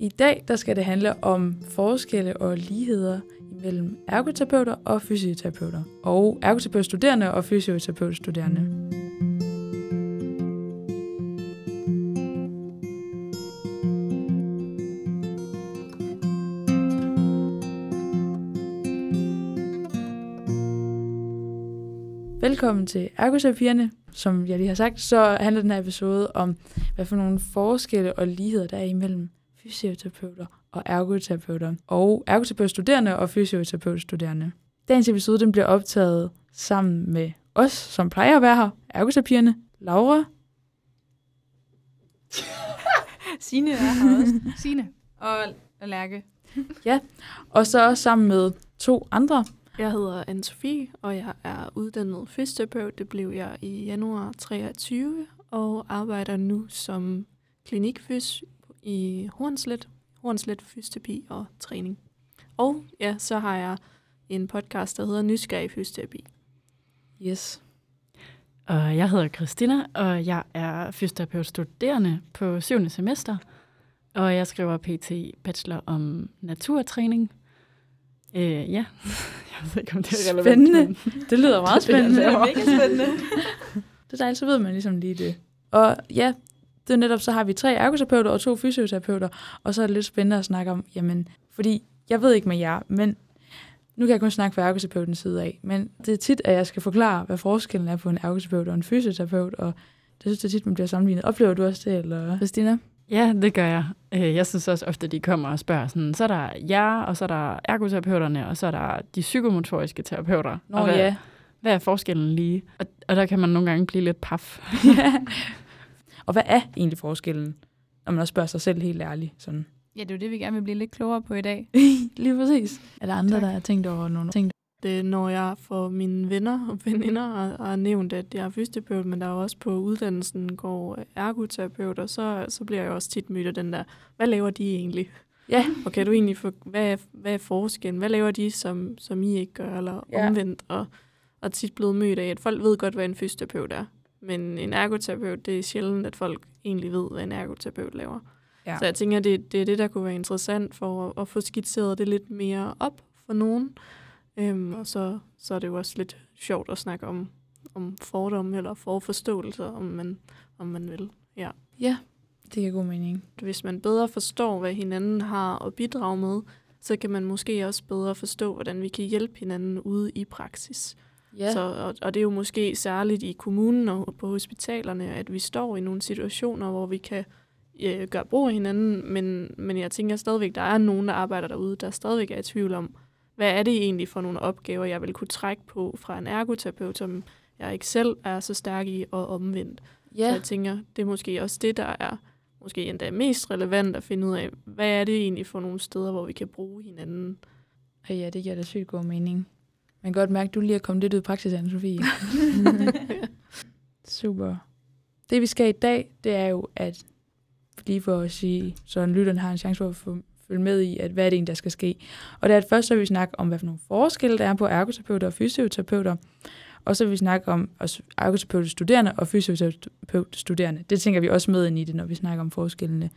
I dag der skal det handle om forskelle og ligheder mellem ergoterapeuter og fysioterapeuter, og ergoterapeutstuderende og fysioterapeutstuderende. Velkommen til Ergoterapierne. Som jeg lige har sagt, så handler den her episode om, hvad for nogle forskelle og ligheder der er imellem fysioterapeuter og ergoterapeuter, og ergoterapeutstuderende og fysioterapeutstuderende. Dagens episode den bliver optaget sammen med os, som plejer at være her, ergoterapierne, Laura. Signe er her også. Signe og Lærke. ja, og så også sammen med to andre jeg hedder anne Sofie, og jeg er uddannet fysioterapeut. Det blev jeg i januar 23, og arbejder nu som klinikfys i Hornslet, Hornslet Fysioterapi og Træning. Og ja, så har jeg en podcast, der hedder Nysgerrig Fysioterapi. Yes. Og jeg hedder Christina, og jeg er fysioterapeut studerende på 7. semester. Og jeg skriver PT bachelor om naturtræning. Øh, ja, jeg ved ikke, om det er relevant. Spændende. Det lyder meget spændende. det er mega spændende. det er dejligt, så ved man ligesom lige det. Og ja, det er netop, så har vi tre ergoterapeuter og to fysioterapeuter, og så er det lidt spændende at snakke om, jamen, fordi jeg ved ikke med jer, men nu kan jeg kun snakke fra ergoterapeutens side af, men det er tit, at jeg skal forklare, hvad forskellen er på en ergoterapeut og en fysioterapeut, og det synes jeg tit, man bliver sammenlignet. Oplever du også det, eller Christina? Ja, det gør jeg. Øh, jeg synes også ofte, de kommer og spørger sådan, så er der jer, og så er der ergoterapeuterne, og så er der de psykomotoriske terapeuter. Nå og hvad, ja. Hvad er forskellen lige? Og, og der kan man nogle gange blive lidt paf. ja. Og hvad er egentlig forskellen, når man også spørger sig selv helt ærligt? Sådan. Ja, det er jo det, vi gerne vil blive lidt klogere på i dag. Lige præcis. Er der andre, tak. der har tænkt over nogle ting? Det når jeg får mine venner og veninder og har nævnt, at jeg er fysioterapeut, men der er også på uddannelsen går ergoterapeut, og så, så bliver jeg også tit mødt af den der, hvad laver de egentlig? Ja. Og kan du egentlig få, hvad, er, hvad er forskellen? Hvad laver de, som, som I ikke gør, eller ja. omvendt? Og, og tit blevet mødt af, at folk ved godt, hvad en fysioterapeut er. Men en ergoterapeut, det er sjældent, at folk egentlig ved, hvad en ergoterapeut laver. Ja. Så jeg tænker, det, det er det, der kunne være interessant for at, at få skitseret det lidt mere op for nogen. Øhm, og så, så er det jo også lidt sjovt at snakke om, om fordomme eller forforståelser, om man, om man vil. Ja. ja, det giver god mening. Hvis man bedre forstår, hvad hinanden har at bidrage med, så kan man måske også bedre forstå, hvordan vi kan hjælpe hinanden ude i praksis. Ja. Så, og, og det er jo måske særligt i kommunen og på hospitalerne, at vi står i nogle situationer, hvor vi kan øh, gøre brug af hinanden, men, men jeg tænker stadigvæk, der er nogen, der arbejder derude, der stadigvæk er i tvivl om, hvad er det egentlig for nogle opgaver, jeg vil kunne trække på fra en ergoterapeut, som jeg ikke selv er så stærk i, og omvendt. Ja. Så jeg tænker, det er måske også det, der er måske endda mest relevant at finde ud af, hvad er det egentlig for nogle steder, hvor vi kan bruge hinanden. Ja, det giver da sygt god mening. Man kan godt mærke, at du lige er kommet lidt ud i praksis, anne Sofie. Super. Det vi skal i dag, det er jo, at lige for at sige, så en lytteren har en chance for at få følge med i, at hvad er det egentlig, der skal ske. Og det er at først så vil vi snakke om, hvad for nogle forskelle der er på ergoterapeuter og fysioterapeuter, og så vil vi snakke om ergoterapeuter-studerende og fysioterapeuter-studerende. Det tænker vi også med ind i det, når vi snakker om forskellene.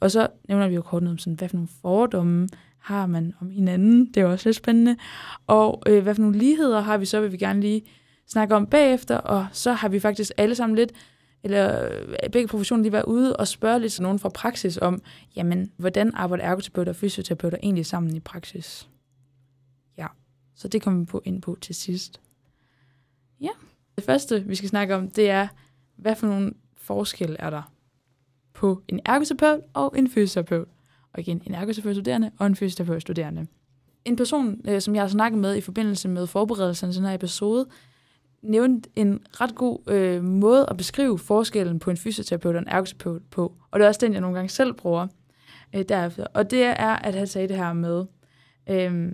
Og så nævner vi jo kort noget om, sådan, hvad for nogle fordomme har man om hinanden. Det er også lidt spændende. Og øh, hvad for nogle ligheder har vi så, vil vi gerne lige snakke om bagefter. Og så har vi faktisk alle sammen lidt eller øh, begge professioner lige være ude og spørge lidt til nogen fra praksis om, jamen, hvordan arbejder ergoterapeuter og fysioterapeuter egentlig sammen i praksis? Ja, så det kommer vi på ind på til sidst. Ja, det første, vi skal snakke om, det er, hvad for nogle forskelle er der på en ergoterapeut og en fysioterapeut? Og igen, en ergoterapeutstuderende og en fysioterapeutstuderende. En person, øh, som jeg har snakket med i forbindelse med forberedelsen til den her episode, nævnte en ret god øh, måde at beskrive forskellen på en fysioterapeut og en ergoterapeut på. Og det er også den, jeg nogle gange selv bruger øh, derefter. Og det er, at han sagde det her med, øh,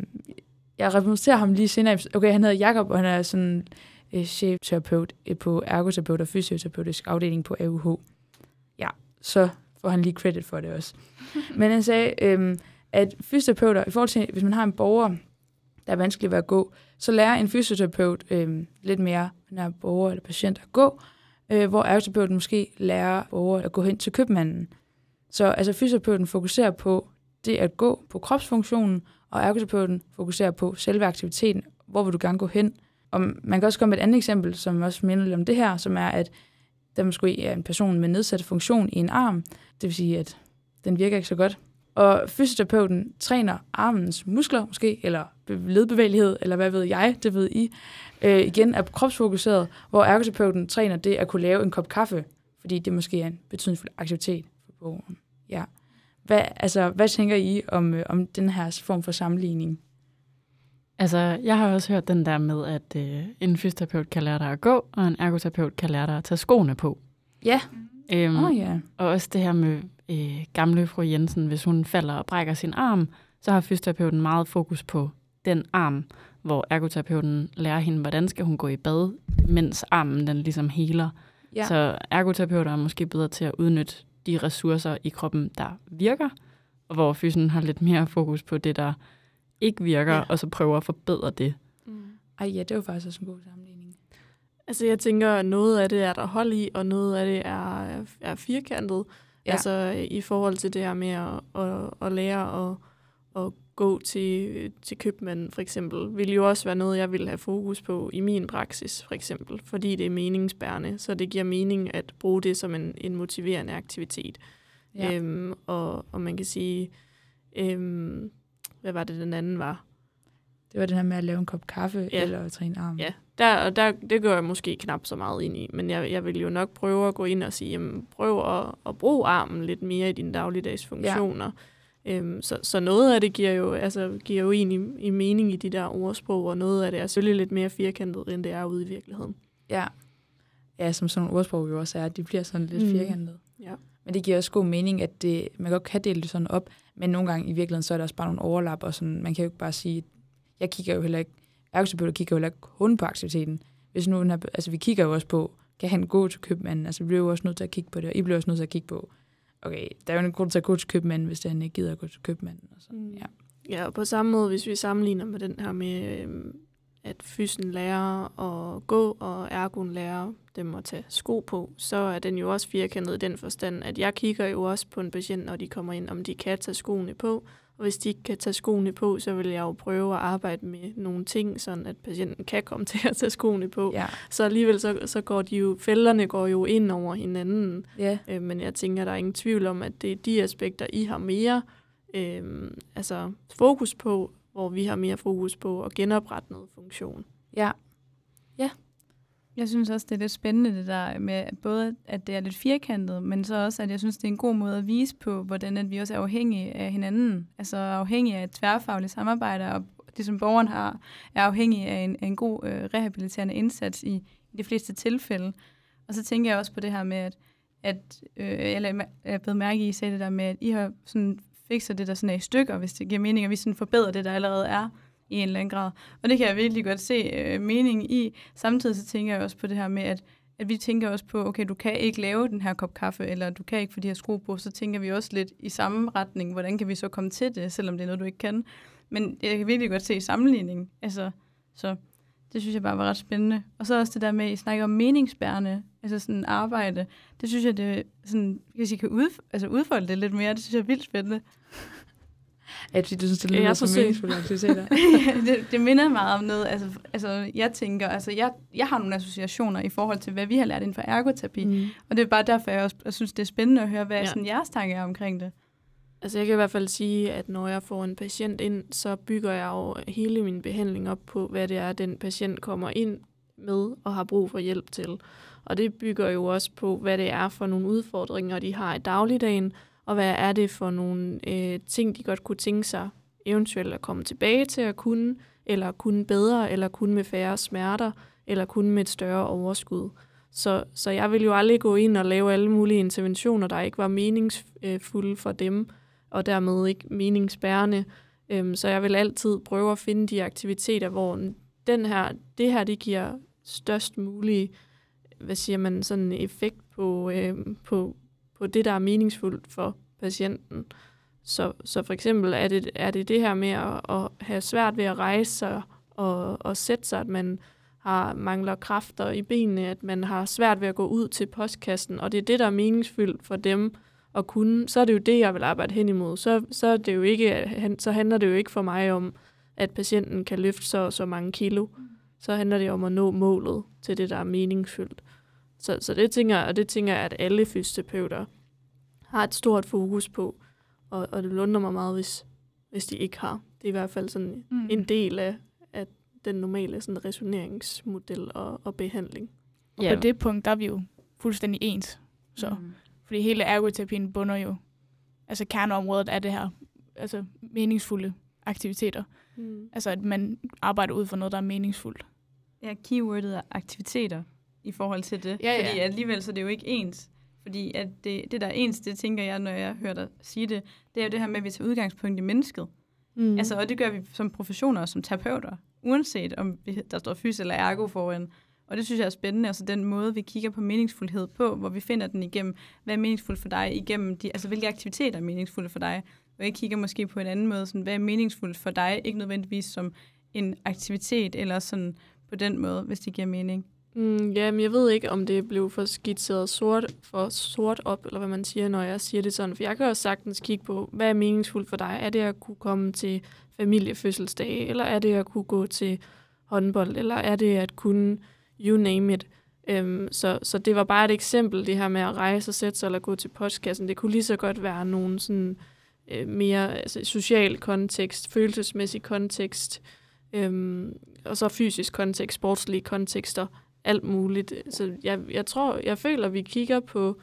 jeg repræsenterer ham lige senere. Okay, han hedder Jakob og han er sådan øh, chefterapeut øh, på ergoterapeut og fysioterapeutisk afdeling på AUH. Så får han lige credit for det også. Men han sagde, øh, at fysioterapeuter, i forhold til, hvis man har en borger, der er vanskelig ved at gå, så lærer en fysioterapeut øh, lidt mere, når borger eller patient at gå, øh, hvor ergoterapeuten måske lærer borger at gå hen til købmanden. Så altså fysioterapeuten fokuserer på det at gå på kropsfunktionen, og ergoterapeuten fokuserer på selve aktiviteten. Hvor vil du gerne gå hen? Og man kan også komme med et andet eksempel, som også minder lidt om det her, som er, at der måske er en person med nedsat funktion i en arm. Det vil sige, at den virker ikke så godt. Og fysioterapeuten træner armens muskler måske, eller ledbevægelighed, eller hvad ved jeg, det ved I. Øh, igen er kropsfokuseret, hvor ergoterapeuten træner det at kunne lave en kop kaffe, fordi det måske er en betydningsfuld aktivitet for borgeren. Ja. Hvad, altså, hvad tænker I om, øh, om den her form for sammenligning? Altså, jeg har også hørt den der med, at øh, en fysioterapeut kan lære dig at gå, og en ergoterapeut kan lære dig at tage skoene på. Ja. Øhm, Oh, ja. Og også det her med øh, gamle fru Jensen, hvis hun falder og brækker sin arm, så har fysioterapeuten meget fokus på den arm, hvor ergoterapeuten lærer hende, hvordan skal hun gå i bad, mens armen den ligesom heler. ja. Så ergoterapeuter er måske bedre til at udnytte de ressourcer i kroppen, der virker, og hvor fysen har lidt mere fokus på det, der ikke virker, Ja. og så prøver at forbedre det. Mm. Ej, ja, det var faktisk også en god sammenligning. Altså jeg tænker, at noget af det er der hold i, og noget af det er, er firkantet. Ja. Altså i forhold til det her med at, at, at lære at, at gå til, til købmanden for eksempel, vil jo også være noget, jeg vil have fokus på i min praksis for eksempel, fordi det er meningsbærende, så det giver mening at bruge det som en, en motiverende aktivitet. Ja. Øhm, og, og man kan sige, øhm, hvad var det den anden var? Det var det her med at lave en kop kaffe Ja. eller at træne arm. Ja, der, og der, det går jeg måske knap så meget ind i, men jeg, jeg vil jo nok prøve at gå ind og sige, jamen, prøv at, at bruge armen lidt mere i dine dagligdags funktioner. Ja. Øhm, så, så noget af det giver jo, altså, giver jo egentlig i mening i de der ordsprog, og noget af det er selvfølgelig lidt mere firkantet, end det er ude i virkeligheden. Ja. Ja, som sådan nogle ordsprog jo også er, de bliver sådan lidt Mm. firkantede. Ja. Men det giver også god mening, at det, man godt kan dele det sådan op, men nogle gange i virkeligheden, så er der også bare nogle overlap, og sådan, man kan jo ikke bare sige, jeg kigger jo heller ikke, ergoterapeuter kigger jo heller ikke kun på aktiviteten. Hvis nu, den her, altså vi kigger jo også på, kan han gå til købmanden? Altså vi bliver jo også nødt til at kigge på det, og I bliver også nødt til at kigge på, okay, der er jo en grund til at gå til købmanden, hvis han ikke gider at gå til købmanden. Og sådan. Mm. Ja. Ja, og på samme måde, hvis vi sammenligner med den her med, øhm, at fysen lærer at gå, og ergon lærer dem at tage sko på, så er den jo også firkantet i den forstand, at jeg kigger jo også på en patient, når de kommer ind, om de kan tage skoene på. Og hvis de ikke kan tage skoene på, så vil jeg jo prøve at arbejde med nogle ting, sådan at patienten kan komme til at tage skoene på. Ja. Så alligevel så, så går de jo, fælderne går jo ind over hinanden. ja. Øh, men jeg tænker, der er ingen tvivl om, at det er de aspekter, I har mere øh, altså fokus på, hvor vi har mere fokus på at genoprette noget funktion. Ja. Jeg synes også, det er lidt spændende det der med både, at det er lidt firkantet, men så også, at jeg synes, det er en god måde at vise på, hvordan at vi også er afhængige af hinanden. Altså afhængige af et tværfagligt samarbejde, og det som borgeren har, er afhængig af en, af en god øh, rehabiliterende indsats i, i de fleste tilfælde. Og så tænker jeg også på det her med, at, at øh, jeg lagde jeg blev mærke i, I sagde det der med, at I har sådan fikser det der sådan er i stykker, hvis det giver mening, at vi sådan forbedrer det, der allerede er i en eller anden grad. Og det kan jeg virkelig godt se øh, mening i. Samtidig så tænker jeg også på det her med, at, at vi tænker også på, okay, du kan ikke lave den her kop kaffe, eller du kan ikke få de her skruer på, så tænker vi også lidt i samme retning, hvordan kan vi så komme til det, selvom det er noget, du ikke kan. Men jeg kan virkelig godt se sammenligningen. Altså, så det synes jeg bare var ret spændende. Og så også det der med, at I snakker om meningsbærende, altså sådan arbejde. Det synes jeg, det er sådan, hvis I kan udf- altså udfolde det lidt mere, det synes jeg er vildt spændende. At fordi du synes, det lyder jeg som forsøger. meningsfulde aktiviteter. det, det minder meget om noget, altså, altså jeg tænker, altså jeg, jeg har nogle associationer i forhold til, hvad vi har lært inden for ergoterapi. Mm. Og det er bare derfor, jeg også jeg synes, det er spændende at høre, hvad Ja. sådan jeres tanke er omkring det. Altså jeg kan i hvert fald sige, at når jeg får en patient ind, så bygger jeg jo hele min behandling op på, hvad det er, den patient kommer ind med og har brug for hjælp til. Og det bygger jo også på, hvad det er for nogle udfordringer, de har i dagligdagen, og hvad er det for nogle øh, ting, de godt kunne tænke sig eventuelt at komme tilbage til at kunne, eller kunne bedre, eller kunne med færre smerter, eller kunne med et større overskud. Så, så jeg vil jo aldrig gå ind og lave alle mulige interventioner, der ikke var meningsfulde for dem, og dermed ikke meningsbærende. Øhm, så jeg vil altid prøve at finde de aktiviteter, hvor den her, det her det giver størst mulig hvad siger man, sådan effekt på, øhm, på, på det, der er meningsfuldt for patienten. Så, så for eksempel er det, er det det her med at, at have svært ved at rejse sig og, og sætte sig, at man har mangler kræfter i benene, at man har svært ved at gå ud til postkassen, og det er det, der er meningsfyldt for dem, at kunne, så er det jo det, jeg vil arbejde hen imod. Så, så, er det jo ikke, så handler det jo ikke for mig om, at patienten kan løfte så så mange kilo. Så handler det om at nå målet til det, der er meningsfyldt. Så, så det tænker jeg, og det tænker jeg, at alle fysioterapeuter har et stort fokus på. Og, og det undrer mig meget, hvis, hvis de ikke har. Det er i hvert fald sådan mm. en del af, af den normale sådan resoneringsmodel og, og behandling. Og yeah. på det punkt, der er vi jo fuldstændig ens. Så. Mm. Fordi hele ergoterapien bunder jo, altså kerneområdet er det her, altså meningsfulde aktiviteter. Mm. Altså at man arbejder ud for noget, der er meningsfuldt. Ja, keywordet er aktiviteter i forhold til det. Ja, ja. Fordi alligevel så er det jo ikke ens. Fordi at det, det, der er ens, det tænker jeg, når jeg hører dig sige det, det er jo det her med, at vi tager udgangspunkt i mennesket. Mm. Altså, og det gør vi som professioner og som terapeuter, uanset om vi, der står fys eller ergo foran. Og det synes jeg er spændende, altså den måde, vi kigger på meningsfuldhed på, hvor vi finder den igennem, hvad er meningsfuldt for dig, igennem de, altså hvilke aktiviteter er meningsfulde for dig, og jeg kigger måske på en anden måde, sådan, hvad er meningsfuldt for dig, ikke nødvendigvis som en aktivitet, eller sådan på den måde, hvis det giver mening. Mm, ja, men jeg ved ikke, om det blev for skitseret sort, for sort op, eller hvad man siger, når jeg siger det sådan. For jeg kan også sagtens kigge på, hvad er meningsfuldt for dig? Er det at kunne komme til familiefødselsdag, eller er det at kunne gå til håndbold, eller er det at kunne you name it. Øhm, så, så det var bare et eksempel, det her med at rejse og sætte sig eller gå til postkassen. Det kunne lige så godt være nogen sådan øh, mere altså, social kontekst, følelsesmæssig kontekst, øhm, og så fysisk kontekst, sportslige kontekster, alt muligt. Så jeg, jeg tror, jeg føler, at vi kigger på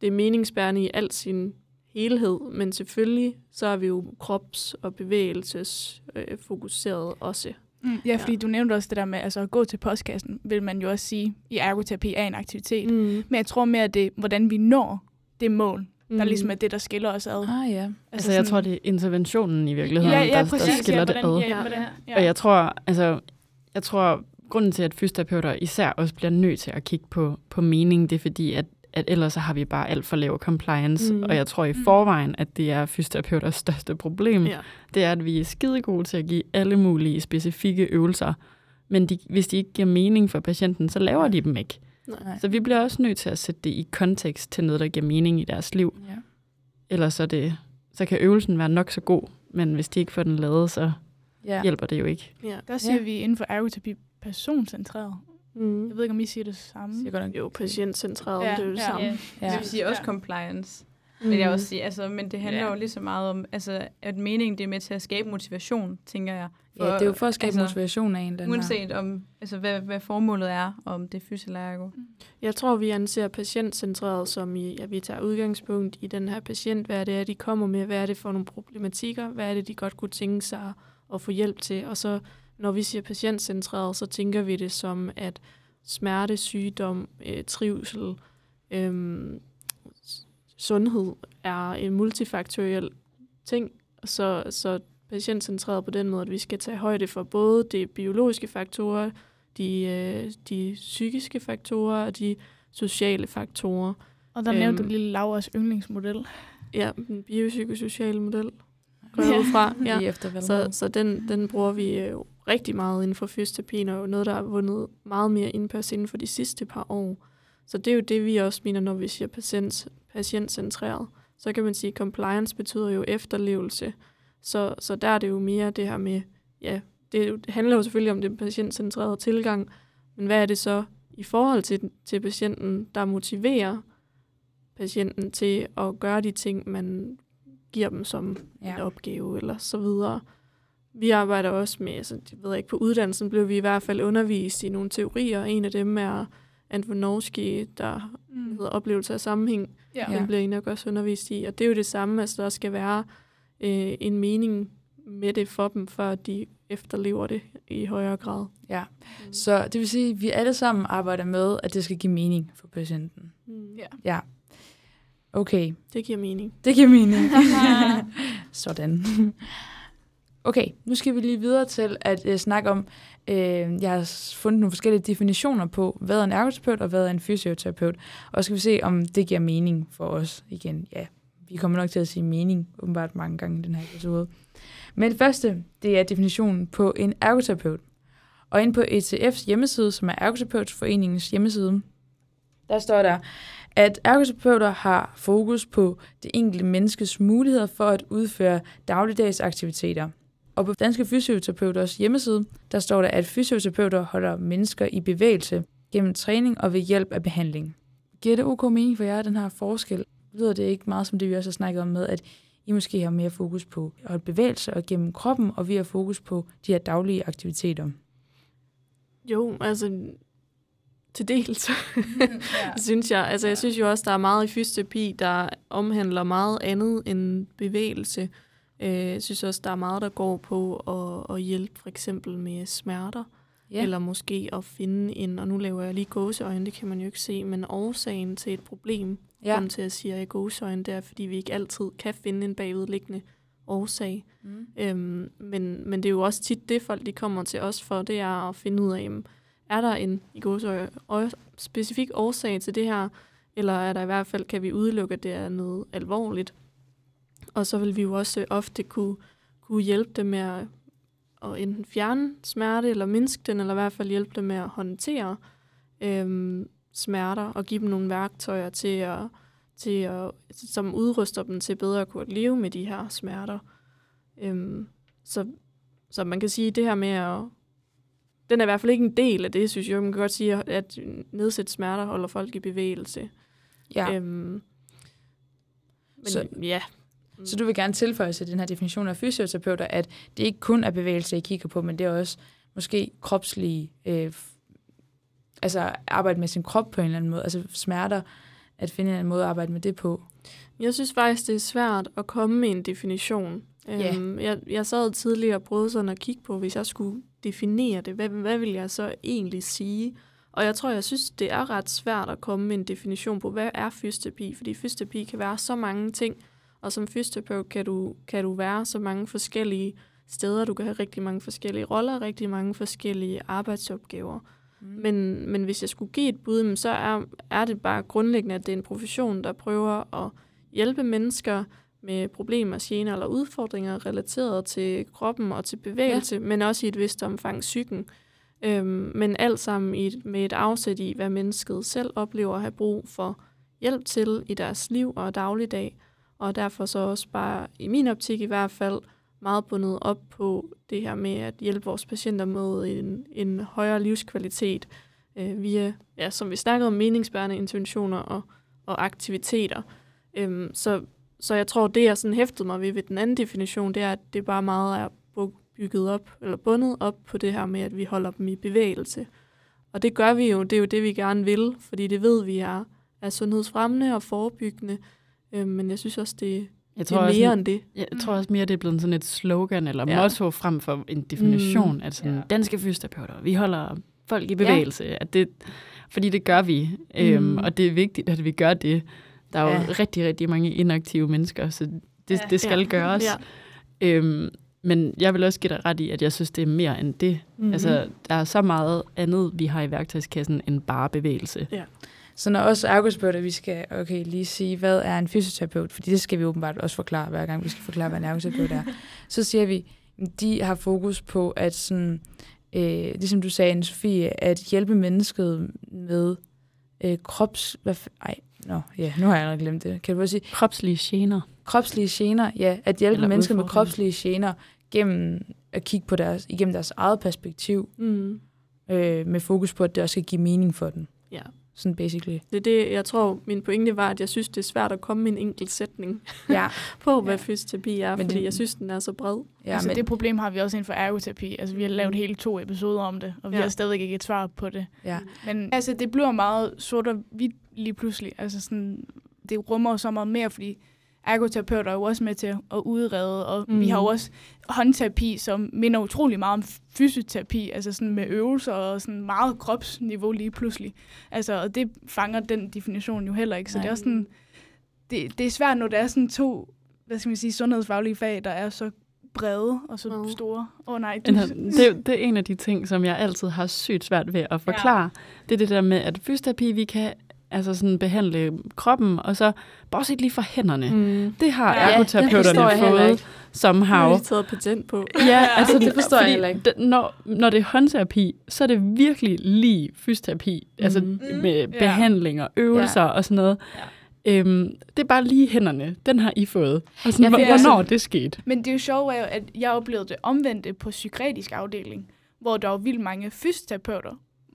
det meningsbærende i al sin helhed, men selvfølgelig så er vi jo krops- og bevægelsesfokuseret øh, også. Mm, ja, fordi ja. du nævnte også det der med altså, at gå til postkassen, vil man jo også sige, i ergoterapi er en aktivitet. Mm. Men jeg tror mere, at det hvordan vi når det mål, mm. der ligesom er det, der skiller os ad. Ah, ja. Altså, altså jeg tror, det er interventionen i virkeligheden, ja, ja, præcis, der, skiller ja, hvordan, det ad. Ja, hvordan, ja. Og jeg tror, altså, jeg tror, grunden til, at fysioterapeuter især også bliver nødt til at kigge på, på mening, det er fordi, at at ellers så har vi bare alt for lav compliance, mm. og jeg tror i mm. forvejen, at det er fysioterapeuters største problem. Ja. Det er, at vi er skide gode til at give alle mulige specifikke øvelser, men de, hvis de ikke giver mening for patienten, så laver de dem ikke. Nej. Så vi bliver også nødt til at sætte det i kontekst til noget, der giver mening i deres liv. Ja. Ellers så, det, så kan øvelsen være nok så god, men hvis de ikke får den lavet, så ja. hjælper det jo ikke. Ja. Der siger ja. vi inden for ergoterapi personcentreret. Mm. Jeg ved ikke, om I siger det samme. Siger godt nok, jo, patientcentreret, ja, det er jo det ja, samme. Ja. Ja. Det vil sige også ja. compliance. Mm. Men, jeg også sige, altså, men det handler ja. jo lige så meget om, altså, at meningen det er med til at skabe motivation, tænker jeg. For, ja, det er jo for at skabe altså, motivation af en eller anden Uanset om, altså, hvad, hvad formålet er, om det er fysiotergo. Mm. Jeg tror, vi anser patientcentreret som, i, at vi tager udgangspunkt i den her patient. Hvad er det, de kommer med? Hvad er det for nogle problematikker? Hvad er det, de godt kunne tænke sig at få hjælp til? Og så når vi siger patientcentreret, så tænker vi det som, at smerte, sygdom, øh, trivsel, øh, sundhed er en multifaktoriel ting, så, så patientcentreret på den måde, at vi skal tage højde for både de biologiske faktorer, de, øh, de psykiske faktorer og de sociale faktorer. Og der nævnte øhm, du lille Lauras yndlingsmodel. Ja, den biopsykosociale model går ja. fra. Ja. Så, så den, den bruger vi jo rigtig meget inden for fysioterapien, og noget, der har vundet meget mere indpas inden for de sidste par år. Så det er jo det, vi også mener, når vi siger patient, patientcentreret. Så kan man sige, at compliance betyder jo efterlevelse. Så, så der er det jo mere det her med, ja, det, handler jo selvfølgelig om den patientcentrerede tilgang, men hvad er det så i forhold til, til patienten, der motiverer patienten til at gøre de ting, man giver dem som ja. en opgave eller så videre. Vi arbejder også med, altså, jeg ved ikke, på uddannelsen blev vi i hvert fald undervist i nogle teorier. En af dem er Antwonovsky, der mm. hedder oplevelse af sammenhæng. Ja. Den bliver nok også undervist i. Og det er jo det samme, altså der skal være øh, en mening med det for dem, før de efterlever det i højere grad. Ja, mm. så det vil sige, at vi alle sammen arbejder med, at det skal give mening for patienten. Mm. Ja. ja. Okay. Det giver mening. Det giver mening. Sådan. Okay, nu skal vi lige videre til at uh, snakke om, uh, jeg har fundet nogle forskellige definitioner på, hvad er en ergoterapeut og hvad er en fysioterapeut. Og så skal vi se, om det giver mening for os igen. Ja, vi kommer nok til at sige mening åbenbart mange gange i den her episode. Men det første, det er definitionen på en ergoterapeut. Og ind på ETF's hjemmeside, som er Ergoterapeutforeningens hjemmeside, der står der, at ergoterapeuter har fokus på det enkelte menneskes muligheder for at udføre dagligdags aktiviteter. Og på Danske Fysioterapeuters hjemmeside, der står der, at fysioterapeuter holder mennesker i bevægelse gennem træning og ved hjælp af behandling. Giver det ok mening for jer, den her forskel? Lyder det ikke meget som det, vi også har snakket om med, at I måske har mere fokus på at holde bevægelse og gennem kroppen, og vi har fokus på de her daglige aktiviteter? Jo, altså til dels, ja. synes jeg. Altså, jeg synes jo også, der er meget i fysioterapi, der omhandler meget andet end bevægelse. Øh, jeg synes også, der er meget, der går på at, at hjælpe for eksempel med smerter. Ja. Eller måske at finde en, og nu laver jeg lige gåseøjne, det kan man jo ikke se, men årsagen til et problem, ja. kom til at sige, at gåseøjne, det er, fordi vi ikke altid kan finde en bagvedliggende årsag. Mm. Øhm, men, men det er jo også tit det, folk de kommer til os for, det er at finde ud af, jamen, er der en i gåseøjne, specifik årsag til det her, eller er der i hvert fald, kan vi udelukke, at det er noget alvorligt. Og så vil vi jo også ofte kunne, kunne hjælpe dem med at, at enten fjerne smerte, eller mindske den, eller i hvert fald hjælpe dem med at håndtere øhm, smerter, og give dem nogle værktøjer til at, til at, som udruster dem til bedre at kunne leve med de her smerter. Øhm, så, så man kan sige, at det her med at den er i hvert fald ikke en del af det, synes jeg. Man kan godt sige, at nedsætte smerter holder folk i bevægelse. Ja. Øhm, men så, ja. Så du vil gerne tilføje til den her definition af fysioterapeuter, at det ikke kun er bevægelse, I kigger på, men det er også måske kropslige, øh, altså arbejde med sin krop på en eller anden måde, altså smerter, at finde en anden måde at arbejde med det på. Jeg synes faktisk, det er svært at komme med en definition. Yeah. Øhm, jeg, jeg sad tidligere og prøvede sådan at kigge på, hvis jeg skulle definere det, hvad, hvad vil jeg så egentlig sige? Og jeg tror, jeg synes, det er ret svært at komme med en definition på, hvad er fysioterapi? Fordi fysioterapi kan være så mange ting, og som fysioterapeut kan du, kan du være så mange forskellige steder. Du kan have rigtig mange forskellige roller, rigtig mange forskellige arbejdsopgaver. Mm. Men, men hvis jeg skulle give et bud, så er, er det bare grundlæggende, at det er en profession, der prøver at hjælpe mennesker med problemer, gener eller udfordringer relateret til kroppen og til bevægelse, ja. men også i et vist omfang psyken. Øhm, men alt sammen i et, med et afsæt i, hvad mennesket selv oplever at have brug for hjælp til i deres liv og dagligdag. Og derfor så også bare, i min optik i hvert fald, meget bundet op på det her med at hjælpe vores patienter med en, en højere livskvalitet øh, via, ja, som vi snakkede om, meningsbærende interventioner og, og aktiviteter. Øhm, så så jeg tror, det jeg sådan hæftede mig ved ved den anden definition, det er, at det bare meget er bygget op, eller bundet op på det her med, at vi holder dem i bevægelse. Og det gør vi jo, det er jo det, vi gerne vil, fordi det ved vi er, er sundhedsfremmende og forebyggende. Øh, men jeg synes også, det, jeg tror det er mere også, end det. Jeg tror også mere, det er blevet sådan et slogan eller ja. motto frem for en definition. Mm. Altså ja. danske fysioterapeuter, vi holder folk i bevægelse. Ja. At det, fordi det gør vi, øhm, mm. og det er vigtigt, at vi gør det. Der er ja. jo rigtig, rigtig mange inaktive mennesker, så det, ja. det skal ja. gøres. Ja. Øhm, men jeg vil også give dig ret i, at jeg synes, det er mere end det. Mm-hmm. Altså, der er så meget andet, vi har i værktøjskassen, end bare bevægelse. Ja. Så når også ergoterapeuter, vi skal okay, lige sige, hvad er en fysioterapeut, fordi det skal vi åbenbart også forklare, hver gang vi skal forklare, hvad en ergoterapeut er. Så siger vi, de har fokus på at sådan, øh, ligesom du sagde, Sofie, at hjælpe mennesket med øh, krops... Hvad, ej, Nå, ja, nu har jeg allerede glemt det. Kan du sige? Kropslige gener. Kropslige gener, ja. At hjælpe Eller mennesker med kropslige gener gennem at kigge på deres, igennem deres eget perspektiv. Mm. Øh, med fokus på, at det også skal give mening for dem. Ja. Sådan basically. Det er det, jeg tror, min pointe var, at jeg synes, det er svært at komme med en enkelt sætning ja. på, hvad ja. fysioterapi er, men fordi det, jeg synes, den er så bred. Ja, altså, men det problem har vi også inden for ergoterapi. Altså, vi har lavet mm. hele to episoder om det, og vi ja. har stadig ikke et svar på det. Ja. Men altså, det bliver meget sort og hvidt lige pludselig. Altså, sådan, det rummer så meget mere, fordi ergoterapeuter er jo også med til at udrede, og mm. vi har jo også håndterapi, som minder utrolig meget om fysioterapi, altså sådan med øvelser og sådan meget kropsniveau lige pludselig. Altså, og det fanger den definition jo heller ikke, så Nej. det er også sådan, det, det er svært, når der er sådan to, hvad skal man sige, sundhedsfaglige fag, der er så brede og så oh. store. Åh oh, nej. Du... Det, det er en af de ting, som jeg altid har sygt svært ved at forklare. Ja. Det er det der med, at fysioterapi, vi kan altså sådan behandle kroppen, og så bortset lige fra hænderne. Mm. Det har Ja, ja, det ergoterapeuterne jeg heller fået ikke. som Har de taget patent på? Ja, altså det forstår jeg heller ikke. det- Når, når det er håndterapi, så er det virkelig lige fysioterapi. Mm. Altså Mhm. med Ja. behandlinger, øvelser ja. og sådan noget. Ja. Øhm, det er bare lige hænderne. Den har I fået. Og sådan, Ja, ja, for- hvornår altså- det skete. Men det er jo sjovt, er jo, at jeg oplevede det omvendte på psykiatrisk afdeling, hvor der var vildt mange fysioterapeuter.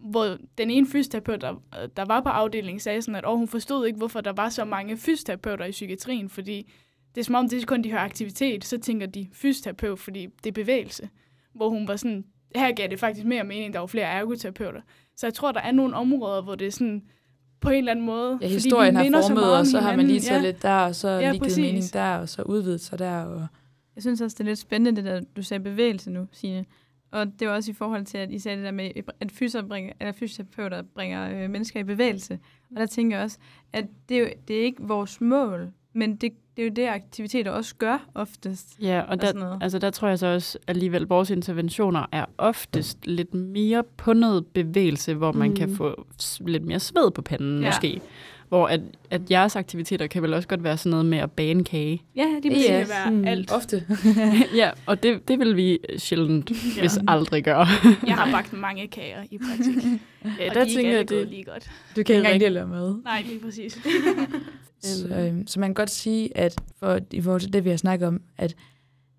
Hvor den ene fysioterapeut, der, der var på afdelingen, sagde sådan, at oh, hun forstod ikke, hvorfor der var så mange fysioterapeuter i psykiatrien, fordi det er som om, det er kun de hører aktivitet, så tænker de fysioterapeut, fordi det er bevægelse. Hvor hun var sådan, her gav det faktisk mere mening, der var flere ergoterapeuter. Så jeg tror, der er nogle områder, hvor det er sådan, på en eller anden måde... Ja, fordi historien har så formet, om og så har man lige taget lidt der, og så Ja, lige givet præcis. mening der, og så udvidet sig der. Og... Jeg synes også, det er lidt spændende, det der, du sagde bevægelse nu, Signe. Og det er også i forhold til, at I sagde det der med, at fysioterapeuter bringer, eller fysioterapeuter bringer øh, mennesker i bevægelse. Og der tænker jeg også, at det er, jo, det er ikke vores mål, men det, det er jo det, aktiviteter også gør oftest. Ja, og sådan der, noget. altså der tror jeg så også alligevel, at vores interventioner er oftest lidt mere på noget bevægelse, hvor man Mm. kan få lidt mere sved på panden ja. måske. Hvor at, at jeres aktiviteter kan vel også godt være sådan noget med at bage en kage. Ja, det præcis. kan være alt. Ofte. ja, og det, det vil vi sjældent, ja. hvis aldrig gøre. Jeg har bagt mange kager i praktik. Ja, og der de tænker jeg, det, lige godt. Du kan ikke at lade med. Nej, lige præcis. Så, øhm, så man kan godt sige, at for, i forhold til det, vi har snakket om, at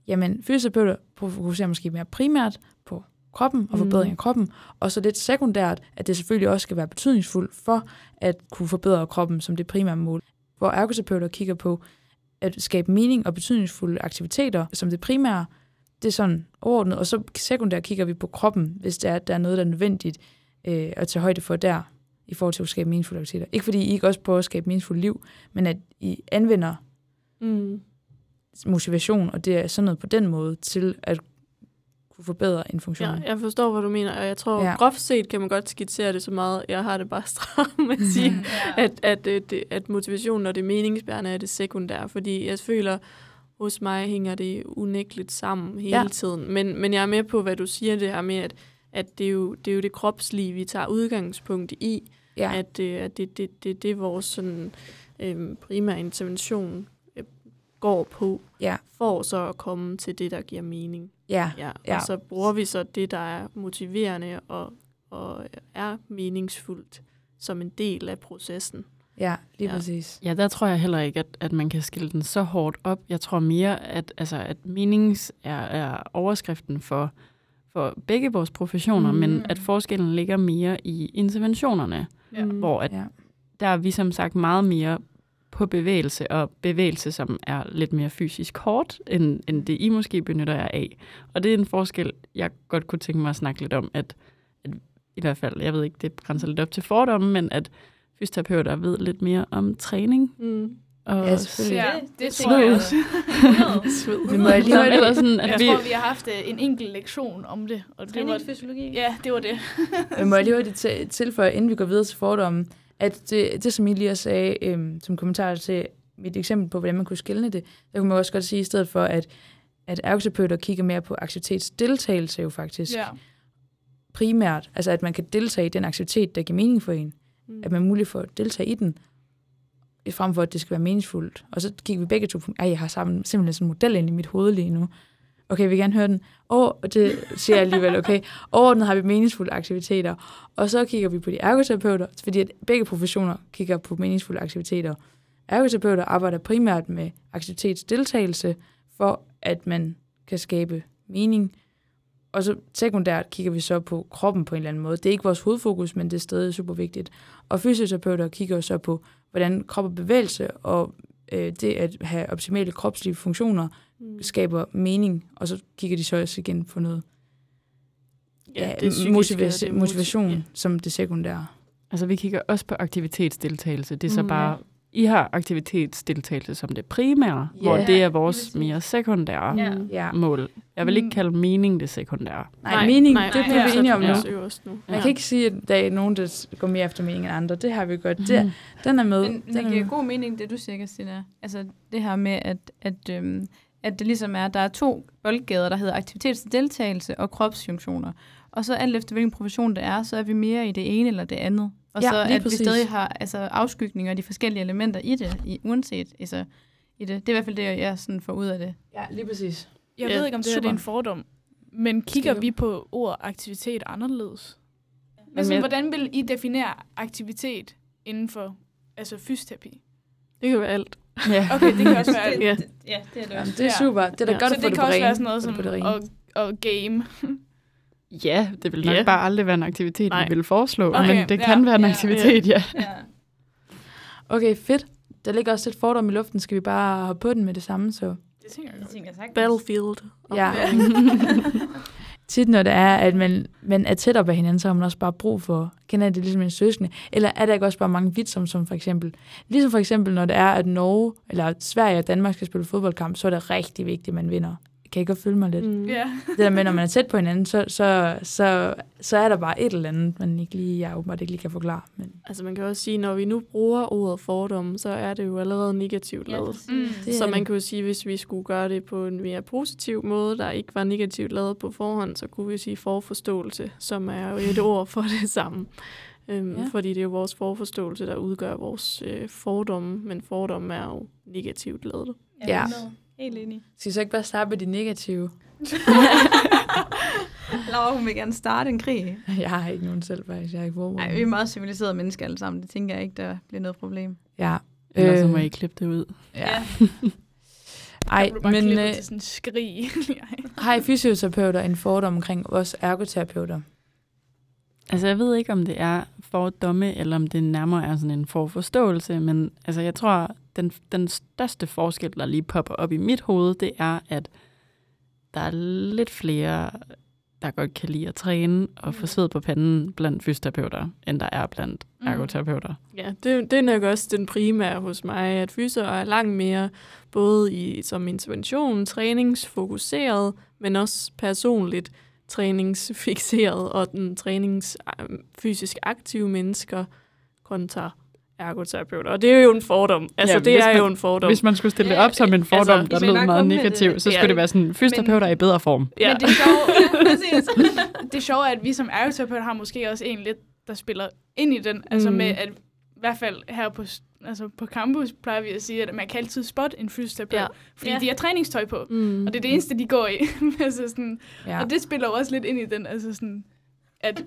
jamen, fysioterapeuter fokuserer måske mere primært på kroppen og Mm. forbedring af kroppen, og så lidt sekundært, at det selvfølgelig også skal være betydningsfuldt for at kunne forbedre kroppen som det primære mål. Hvor ergoterapeuter kigger på at skabe mening og betydningsfulde aktiviteter som det primære, det er sådan overordnet, og så sekundært kigger vi på kroppen, hvis det er, at der er noget, der er nødvendigt øh, at tage højde for der, i forhold til at skabe meningsfulde aktiviteter. Ikke fordi I ikke også prøver at skabe meningsfuldt liv, men at I anvender mm. motivation, og det er sådan noget på den måde, til at kunne forbedre en funktion. Ja, jeg forstår, hvad du mener, og jeg tror, Ja. groft set kan man godt skitsere det så meget. Jeg har det bare stramt med at sige, Ja. at, at, at, det- at motivationen og det meningsbærende er det sekundære, fordi jeg føler, hos mig hænger det unægteligt sammen hele Ja. tiden. Men, men jeg er med på, hvad du siger, det her med, at, at det, er jo, det er jo det kropslige, vi tager udgangspunkt i, ja. at, øh, at det, det, det, det er vores sådan, øhm, primære intervention øh, går på, Ja. for så at komme til det, der giver mening. ja. Ja, Ja. og så bruger vi så det, der er motiverende og, og er meningsfuldt som en del af processen. Ja, lige ja. Ja. præcis. Ja, der tror jeg heller ikke, at, at man kan skille den så hårdt op. Jeg tror mere, at, altså, at menings er, er overskriften for, for begge vores professioner, mm. Men at forskellen ligger mere i interventionerne, Ja. Hvor at Ja. der er vi som sagt meget mere på bevægelse, og bevægelse, som er lidt mere fysisk hårdt, end, end det I måske benytter jer af. Og det er en forskel, jeg godt kunne tænke mig at snakke lidt om, at, at i hvert fald, jeg ved ikke, det grænser lidt op til fordomme, men at fysioterapeuter ved lidt mere om træning. Mm. Og Ja, selvfølgelig. Ja, Det- det det tror jeg. Sved. Vi må lige holde eller sådan, at Jeg vi, tror, vi har haft øh, en enkelt lektion om det. Og det var, Træningsfysiologi. ja, det var det. Men må jeg lige hurtigt til- tilføje, inden vi går videre til fordommen, at det, det som I lige sagde øhm, som kommentar til mit eksempel på, hvordan man kunne skille det, der kunne man også godt sige i stedet for, at, at ergoterapeuter kigger mere på aktivitetsdeltagelse jo faktisk Ja. primært. Altså at man kan deltage i den aktivitet, der giver mening for en. Mm. At man er mulig for at deltage i den, frem for at det skal være meningsfuldt. Og så kigger vi begge to på, ej, jeg har sammen, simpelthen sådan en model ind i mit hoved lige nu. Okay, vi vil gerne høre den. Og det siger jeg alligevel, okay. Overordnet har vi meningsfulde aktiviteter. Og så kigger vi på de ergoterapeuter, fordi at begge professioner kigger på meningsfulde aktiviteter. Ergoterapeuter arbejder primært med aktivitetsdeltagelse, for at man kan skabe mening. Og så sekundært kigger vi så på kroppen på en eller anden måde. Det er ikke vores hovedfokus, men det er stadig super vigtigt. Og fysioterapeuter kigger så på, hvordan krop og bevægelse og øh, det at have optimale kropslige funktioner Mm. skaber mening, og så kigger de så også igen på noget ja, det psykiske, motiva- det motivation Ja. som det sekundære. altså, vi kigger også på aktivitetsdeltagelse. Det er så Mm. bare, I har aktivitetsdeltagelse som det primære, Ja, hvor det er vores mere sekundære Ja. Mm. Ja. mål. Jeg vil ikke Mm. kalde mening det sekundære. Nej, nej mening, nej, det nej, bliver vi ja. enige om nu. Jeg kan ikke sige, at der er nogen, der går mere efter mening end andre. Det har vi godt. Det, Mhm. den er med. Men, den det er giver med. god mening, det du siger, Christina. Altså det her med, at, at, øhm, at det ligesom er, der er to boldgader, der hedder aktivitetsdeltagelse og kropsfunktioner. Og så alt efter hvilken profession det er, så er vi mere i det ene eller det andet. Og Ja, så at præcis. vi stadig har altså, afskygninger og de forskellige elementer i det, i, uanset altså, i det. Det er i hvert fald det, jeg sådan får ud af det. Ja, lige præcis. Jeg Ja, ved ikke, om det her det er en fordom, men kigger Skal vi på ordet aktivitet anderledes? Altså, jeg- hvordan vil I definere aktivitet inden for altså fysioterapi? Det kan være alt. Ja. Okay, det kan også være alt. Ja. Ja, det er det Jamen, det er Ja. super. Det er da Ja. godt Så at få det det kan også være sådan noget som det det at, at game. ja, det vil nok Ja. bare aldrig være en aktivitet, Nej. vi vil foreslå, Okay, men det ja, kan være en ja, aktivitet, ja. ja. Okay, fedt. Der ligger også lidt fordom i luften. Skal vi bare hoppe på den med det samme, så... Det tænker jeg Det tænker jeg. Battlefield. Ja. Tit når det er, at man, man er tæt op af hinanden, så har man også bare brug for, kender det ligesom en søskende? Eller er der ikke også bare mange vidt, som, som for eksempel, ligesom for eksempel, når det er, at Norge, eller Sverige og Danmark skal spille fodboldkamp, så er det rigtig vigtigt, at man vinder. Kan I godt følge mig lidt? Mm. Ja. Det der med, når man er tæt på hinanden, så, så, så, så er der bare et eller andet, man ikke lige, jeg åbenbart ikke lige kan forklare. Men Altså man kan også sige, når vi nu bruger ordet fordom, så er det jo allerede negativt Ja, lavet. præcis. Mm. Det Så man kan jo sige, hvis vi skulle gøre det på en mere positiv måde, der ikke var negativt lavet på forhånd, så kunne vi sige forforståelse, som er jo et ord for det samme. Øhm, Ja. ja. Fordi det er jo vores forforståelse, der udgør vores øh, fordomme, men fordomme er jo negativt lavet. Ja. Helt enig. skal vi så ikke bare starte med de negative? Laura, hun vil gerne starte en krig. Jeg har ikke nogen selv, faktisk. Jeg har ikke forberedt Nej, vi er meget civiliserede mennesker alle sammen. Det tænker jeg ikke, der bliver noget problem. Ja. Ellers så må Øh, I klippe det ud. Ja. Ej, men men, øh, til sådan en skrig. har I fysioterapeuter en fordom omkring os ergoterapeuter? Altså, jeg ved ikke, om det er fordomme, eller om det nærmere er sådan en forforståelse, men altså, jeg tror, den, den største forskel, der lige popper op i mit hoved, det er, at der er lidt flere, der godt kan lide at træne og få sved på panden blandt fysioterapeuter, end der er blandt Mm. ergoterapeuter. Ja, det, det er nok også den primære hos mig, at fyser er langt mere både i, som intervention, træningsfokuseret, men også personligt træningsfixeret, og den trænings fysisk aktive mennesker kontra ergoterapeuter. Og det er jo en fordom. Altså, Ja, det er man- jo en fordom. Hvis man skulle stille det op som en fordom, Altså, altså, der lød meget negativ, det- så skulle Ja. det være sådan, fysioterapeuter er i bedre form. ja. Men det er sjovt, præcis. det er sjovt, at vi som ergoterapeuter har måske også en lidt, der spiller ind i den. Altså Mm. med, at i hvert fald her på, altså på campus plejer vi at sige, at man kan altid spotte en fysioterapeut, Ja. fordi Ja. de har træningstøj på. Mm. Og det er det eneste, de går i. altså sådan, Ja. Og det spiller også lidt ind i den, altså sådan, at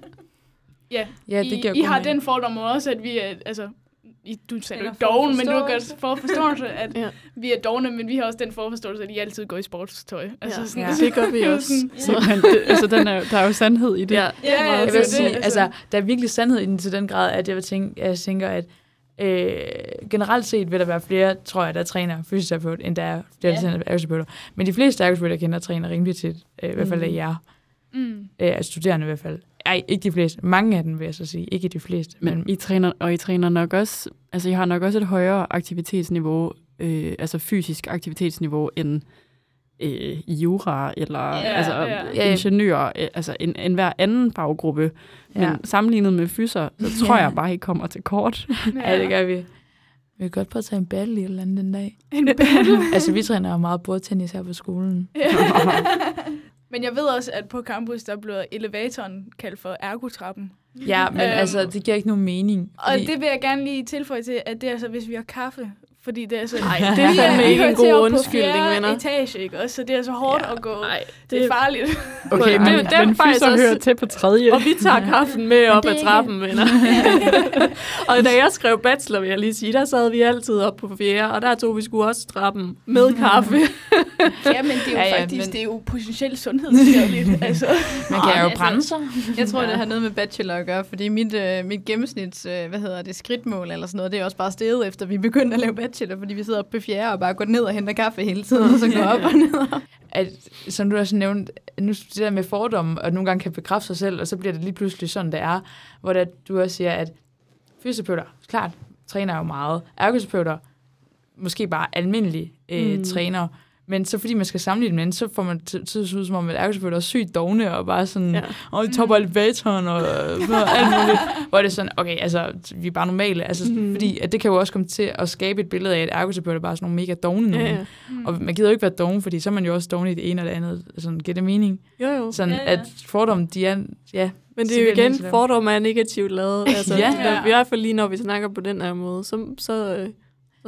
ja, ja det I, I har mening. den fordom også, at vi er, altså, du sagde jo doven, men du har forforståelse. godt forforståelse, at Ja. vi er dogne, men vi har også den forforståelse, at I altid går i sportstøj. Altså Ja. sådan, Ja. Det gør vi også. Så, men det, altså, den er, der er jo sandhed i det. Ja. Ja, ja, Jeg det vil er sige, det, altså, der er virkelig sandhed i den til den grad, at jeg, vil tænke, jeg tænker, at øh, generelt set vil der være flere, tror jeg, der træner fysioterapeut, end der er flere, der træner ergoterapeuter. Men de fleste ergoterapeuter, kender, træner rimelig tit. Øh, I hvert fald af Mm. jer. Mm. Øh, altså studerende i hvert fald. Ej, ikke de fleste. Mange af dem vil jeg så sige. Ikke de fleste. Men Men, I træner, og I træner nok også, altså I har nok også et højere aktivitetsniveau, øh, altså fysisk aktivitetsniveau, end øh, i jura, eller Ja, altså, ja. Ingeniører, øh, altså en, en hver anden faggruppe. Men ja. sammenlignet med fyser, så tror Ja. jeg bare, I kommer til kort. ja, det gør vi. Vi kan godt prøve at tage en battle i et eller andet den dag. En battle. altså, vi træner jo meget bordtennis her på skolen. Men jeg ved også, at på campus, der bliver elevatoren kaldt for ergotrappen. Ja, men Øhm, altså, det giver ikke nogen mening. Og det vil jeg gerne lige tilføje til, at det er altså, hvis vi har kaffe. Fordi det er så... Ej, det er fandme ikke en god undskyldning, venner. etage, ikke også? Så det er så hårdt Ja, at gå. Nej, Det er farligt. Okay, Det- men, det er men faktisk også- hører til på tredje. Og vi tager kaffen med op det ad trappen, venner. og da jeg skrev bachelor, vil jeg lige sige, der sad vi altid op på fjerde, og der tog vi sgu også trappen med kaffe. ja, men det er jo Ja, ja, faktisk men- det er jo potentielt sundhedsskadeligt. altså. Man kan jo altså- brænde sig. Jeg tror, det har noget med bachelor at gøre, fordi mit, øh, mit gennemsnits, øh, hvad hedder det, skridtmål eller sådan noget, det er også bare steget efter, vi begyndte at lave bachelor, fordi vi sidder på fjerde og bare går ned og henter kaffe hele tiden, og så går op og ned. at, som du også nævnte, nu det der med fordomme, og nogle gange kan bekræfte sig selv, og så bliver det lige pludselig sådan, det er, hvor det, du også siger, at fysioterapeuter, klart, træner jo meget. Ergoterapeuter, måske bare almindelige øh, mm. træner, men så fordi man skal sammenligne med så får man til at ud som om, at ergoterapeuter er sygt dogne, og bare sådan, Ja. og de topper elevatoren, og øh, noget, alt muligt. Hvor det er sådan, okay, altså, vi er bare normale. Altså, Mhm. mm. Fordi at det kan jo også komme til at skabe et billede af, at ergoterapeuter er bare sådan nogle mega dogne nogen. Ja, ja. Og man gider jo ikke være doven, fordi så er man jo også doven i det ene og det andet. Sådan, giver det mening? Jo, jo. Sådan, Ja, ja, at fordomme, de er, ja, Men det er jo igen, fordomme er negativt lavet. Altså, Ja. ja. der, I hvert fald lige når vi snakker på den her måde, så, så, øh,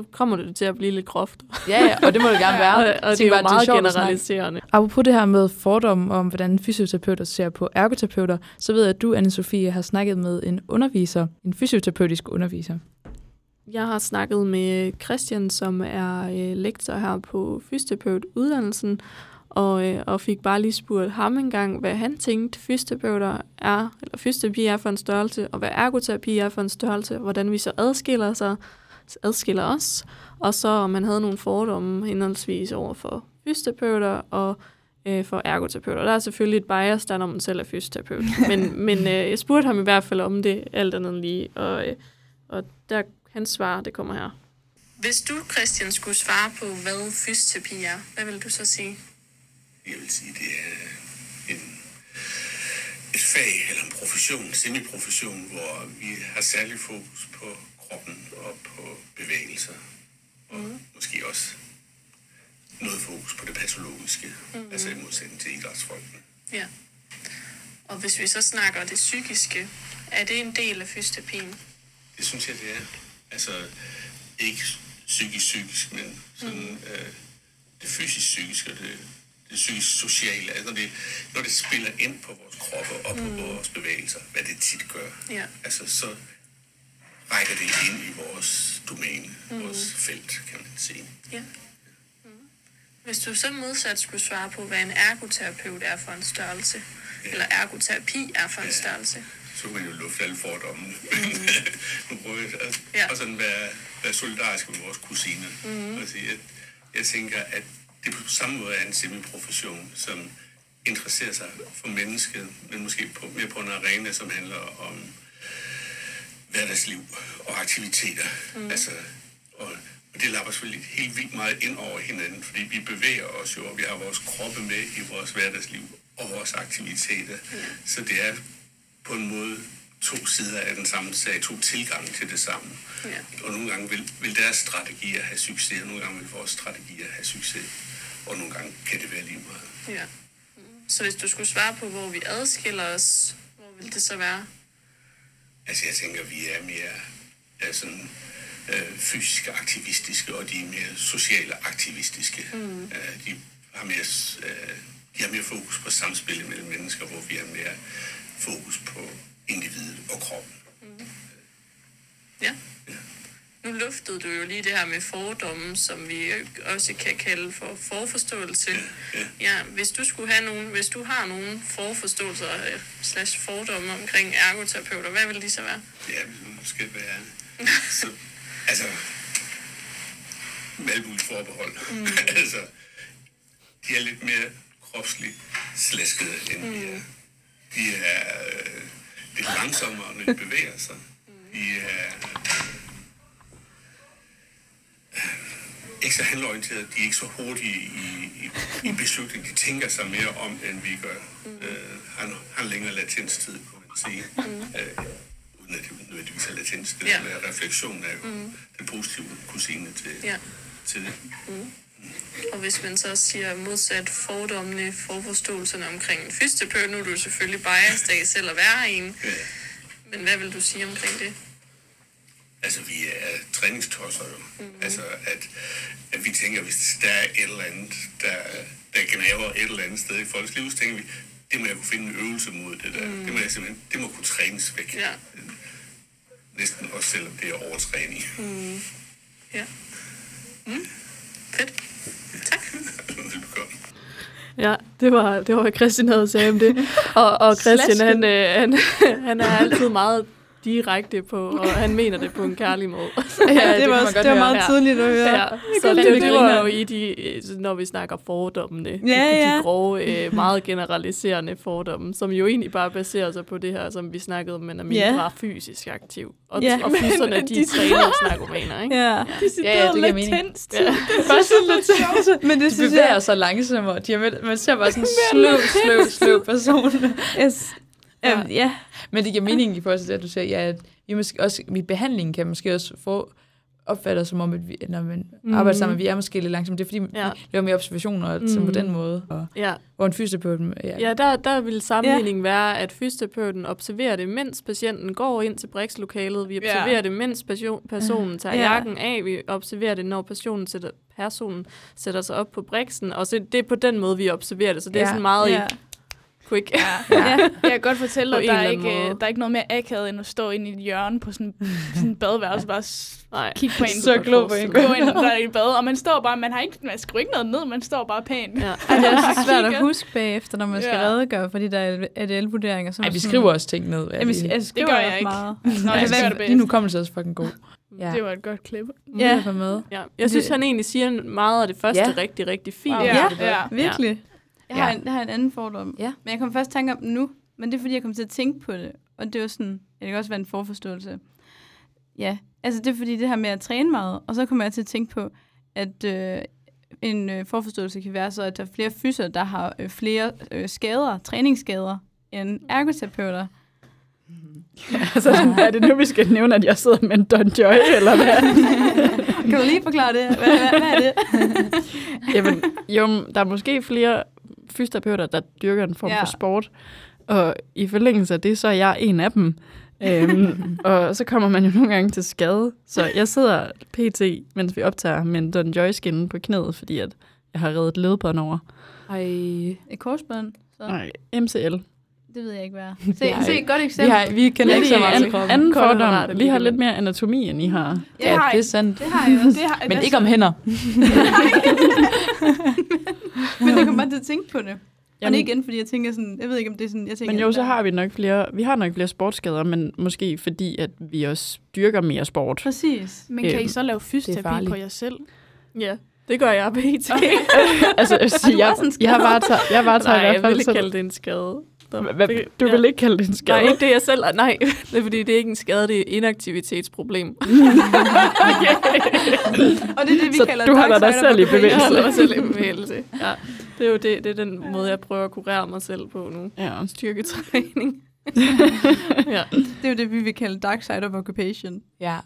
så kommer det til at blive lidt groft. Ja, ja, og det må det gerne være. Og, det er jo bare, meget snakke. generaliserende. Apropos det her med fordomme om, hvordan fysioterapeuter ser på ergoterapeuter, så ved jeg, at du, anne Sofie, har snakket med en underviser, en fysioterapeutisk underviser. Jeg har snakket med Christian, som er øh, lektor her på fysioterapeutuddannelsen, og, øh, og fik bare lige spurgt ham en gang, hvad han tænkte fysioterapeuter er, eller fysioterapi er for en størrelse, og hvad ergoterapi er for en størrelse, og hvordan vi så adskiller sig, adskiller os, og så om man havde nogle fordomme henholdsvis over for fysioterapeuter og øh, for ergoterapeuter. Der er selvfølgelig et bias, der er, når man selv er fysioterapeut. Men, men øh, jeg spurgte ham i hvert fald om det, alt andet lige, og, øh, og der, hans svar, det kommer her. Hvis du, Christian, skulle svare på, hvad fysioterapi er, hvad vil du så sige? Jeg vil sige, det er en, et fag eller en profession, en semiprofession, hvor vi har særlig fokus på kroppen og på bevægelser. Og mm. måske også noget fokus på det patologiske, mm. altså i modsætning til idrætsfolkene. Ja. Og hvis vi så snakker det psykiske, er det en del af fysioterapien? Det synes jeg, det er. Altså, ikke psykisk-psykisk, men sådan mm. øh, det fysisk-psykiske og det, det psykisk-sociale. Altså, når det, når det spiller ind på vores kroppe og på mm. vores bevægelser, hvad det tit gør, Ja. altså, så rækker det ind i vores domæne, mm. vores felt, kan man sige. Ja. Mm. Hvis du så modsat skulle svare på, hvad en ergoterapeut er for en størrelse, Ja. eller ergoterapi er for en Ja. størrelse. så kan man jo lufte alle fordommene. Mm. nu prøver jeg at, Ja. ja. og sådan være, være solidarisk med vores kusiner. Mm. Og sige, at jeg tænker, at det på samme måde er en semiprofession, som interesserer sig for mennesket, men måske på, mere på en arena, som handler om hverdagsliv og aktiviteter. Mm. Altså, og, og det lapper selvfølgelig helt vildt meget ind over hinanden, fordi vi bevæger os jo, og vi har vores kroppe med i vores hverdagsliv og vores aktiviteter. Mm. Så det er på en måde to sider af den samme sag, to tilgange til det samme. Ja. Og nogle gange vil, vil deres strategier have succes, og nogle gange vil vores strategier have succes. Og nogle gange kan det være lige meget. Ja. Mm. Så hvis du skulle svare på, hvor vi adskiller os, hvor vil det så være? Altså jeg tænker, vi er mere er sådan, øh, fysisk aktivistiske, og de er mere sociale aktivistiske. Mm. Øh, de, har mere, øh, de har mere fokus på samspillet mellem mennesker, hvor vi har mere fokus på individet og kroppen. Ja. Ja. Nu luftede du jo lige det her med fordomme, som vi også kan kalde for forforståelse. Ja. Hvis du skulle have nogen, hvis du har nogle forforståelser øh, slash fordomme omkring ergoterapeuter, hvad vil de så være? Ja, det være. Så, altså, med alle mulige forbehold. Mm. altså, de er lidt mere kropsligt slaskede, end mm. vi er. De er øh, lidt langsommere, når de bevæger sig. De er ikke så handleorienterede, de er ikke så hurtige i, i, i beslutning. De tænker sig mere om, end vi gør. Mm. Øh, han har længere latenstid, kunne man sige. Mm. Øh, uden at det nødvendigvis er latens. Det Ja. der med refleksion er jo mm. den positive kusine til, Ja. til det. Og hvis man så siger modsat fordommene, forforståelserne omkring en fysioterapeut, nu er du selvfølgelig biased af selv at være en, Ja. men hvad vil du sige omkring det? Altså, vi er træningstosser jo. Mm. Altså, at, at vi tænker, hvis der er et eller andet, der, der gnaver et eller andet sted i folks liv, så tænker vi, det må jeg kunne finde en øvelse mod det der. Mm. Det må jeg simpelthen, det må kunne trænes væk. Ja. Næsten også selvom det er overtræning. Mm. Ja. Mm. Fedt. Tak. Velbekomme. Ja, det var, det var, hvad Christian havde sagt om det. Og, og Christian, han, øh, han, han er altid meget direkte på, og han mener det på en kærlig måde. Ja, det, kan var, også, det var meget Ja. tydeligt at høre. Ja, så det, det, det. var jo i de, øh, når vi snakker fordommene, de, Ja, ja. de grove, øh, meget generaliserende fordomme, som jo egentlig bare baserer sig på det her, som vi snakkede om, man er mindre Ja. fysisk aktiv. Og, Ja, og men fysierne, de de- er træningsnarkomaner, ikke? Ja, Ja, ja, det giver mening. latenstid. Ja. Det var så lidt. Men det De bevæger jeg... sig langsommere. De er man ser bare sådan en sløv, sløv, sløv person. Yes. Ja. Um, ja. Men det giver mening i forhold til det, at du siger, ja, at vi, måske også, i behandlingen kan måske også få opfatter som om, at vi, når man Mhm. mm. arbejder sammen, vi er måske lidt langsomme. Det er fordi, Ja. vi laver mere observationer mm. på Mhm. den måde. Og, Ja, hvor en fysioterapeut... Ja, ja der, der vil sammenligningen ja. være, at fysioterapeuten observerer det, mens patienten går ind til brikslokalet. Vi observerer Ja. det, mens person, personen tager Ja. ja. jakken af. Vi observerer det, når personen sætter, personen sætter sig op på briksen. Og så det er på den måde, vi observerer det. Så det er Ja. sådan meget Ja. i quick. Ja. ja. Jeg kan godt fortælle dig, der er, ikke, øh, måde. der er ikke noget mere akavet, end at stå inde i et hjørne på sådan, sådan en badeværelse, bare s- Nej. kigge på en. Så klog på en. Gå ind der er i bad, og man står bare, man har ikke, man skriver ikke noget ned, man står bare pænt. Ja. Ej, det er også svært at huske bagefter, når man skal Ja. redegøre for de der ADL-vurderinger. som er vi sådan- skriver også ting ned. Jamen, jeg, jeg skriver gør jeg ikke. meget. Nå, jeg jeg gør det din bedst. hukommelse er også fucking god. Ja. Det var et godt klip. Ja. Ja. med. Ja. Jeg synes, han egentlig siger meget af det første Ja. rigtig, rigtig fint. Wow. Ja. ja. Virkelig. Jeg har, Ja. en, jeg har en anden fordom. Ja. Men jeg kom først i tanke om den nu. Men det er, fordi jeg kom til at tænke på det. Og det var sådan, ja, det kan også være en forforståelse. Ja, altså det er fordi det her med at træne meget. Og så kommer jeg til at tænke på, at øh, en øh, forforståelse kan være så, at der er flere fyser, der har øh, flere øh, skader, træningsskader, end ergoterapeuter. altså, er det nu, vi skal nævne, at jeg sidder med en Don Joy, eller hvad? Kan du lige forklare det? Hvad, hvad, hvad er det? Jamen, jo, der er måske flere fysioterapeuter, der dyrker en form Ja. ja. for sport. Og i forlængelse af det, så er jeg en af dem. øhm, og så kommer man jo nogle gange til skade. Så jeg sidder pt, mens vi optager med en Don Joy skin på knæet, fordi at jeg har reddet ledbånd over. Ej. Et korsbånd? Så. Nej, MCL. Det ved jeg ikke, hvad er. Se, Nej. se et godt Vi, eksempel. har, vi kender ikke så meget til kroppen. anden fordom. Vi har lidt mere anatomi, end I har. Ja, har det er sandt. Det har jeg også. Det har, Men det ikke om hænder. Men jeg kom bare til at tænke på det. Jamen, og Jamen- det er igen, fordi jeg tænker sådan, jeg ved ikke, om det er sådan, jeg tænker... Men jo, så har vi nok flere, vi har nok flere sportsskader, men måske fordi, at vi også dyrker mere sport. Præcis. Men kan I Øhm, så lave fysioterapi på jer selv? Ja, det gør jeg pt. altså, jeg, vil sige, jeg, jeg, har bare taget, jeg har bare taget Nej, i jeg hvert fald vil ikke sådan- kalde det en skade. Så, Hvad, det- du ja. vil ikke kalde det en skade? Nej, ikke det jeg selv. Nej, det er fordi, det er ikke en skade, det er et inaktivitetsproblem. Og det er det, vi Så kalder du holder dark dig side of selv i occupation. Jeg holder bevægelse. mig selv i bevægelse. Ja, det er jo det, det er den måde, jeg prøver at kurere mig selv på nu. Ja. Styrketræning. ja. Det er jo det, vi vil kalde dark side of occupation. Ja.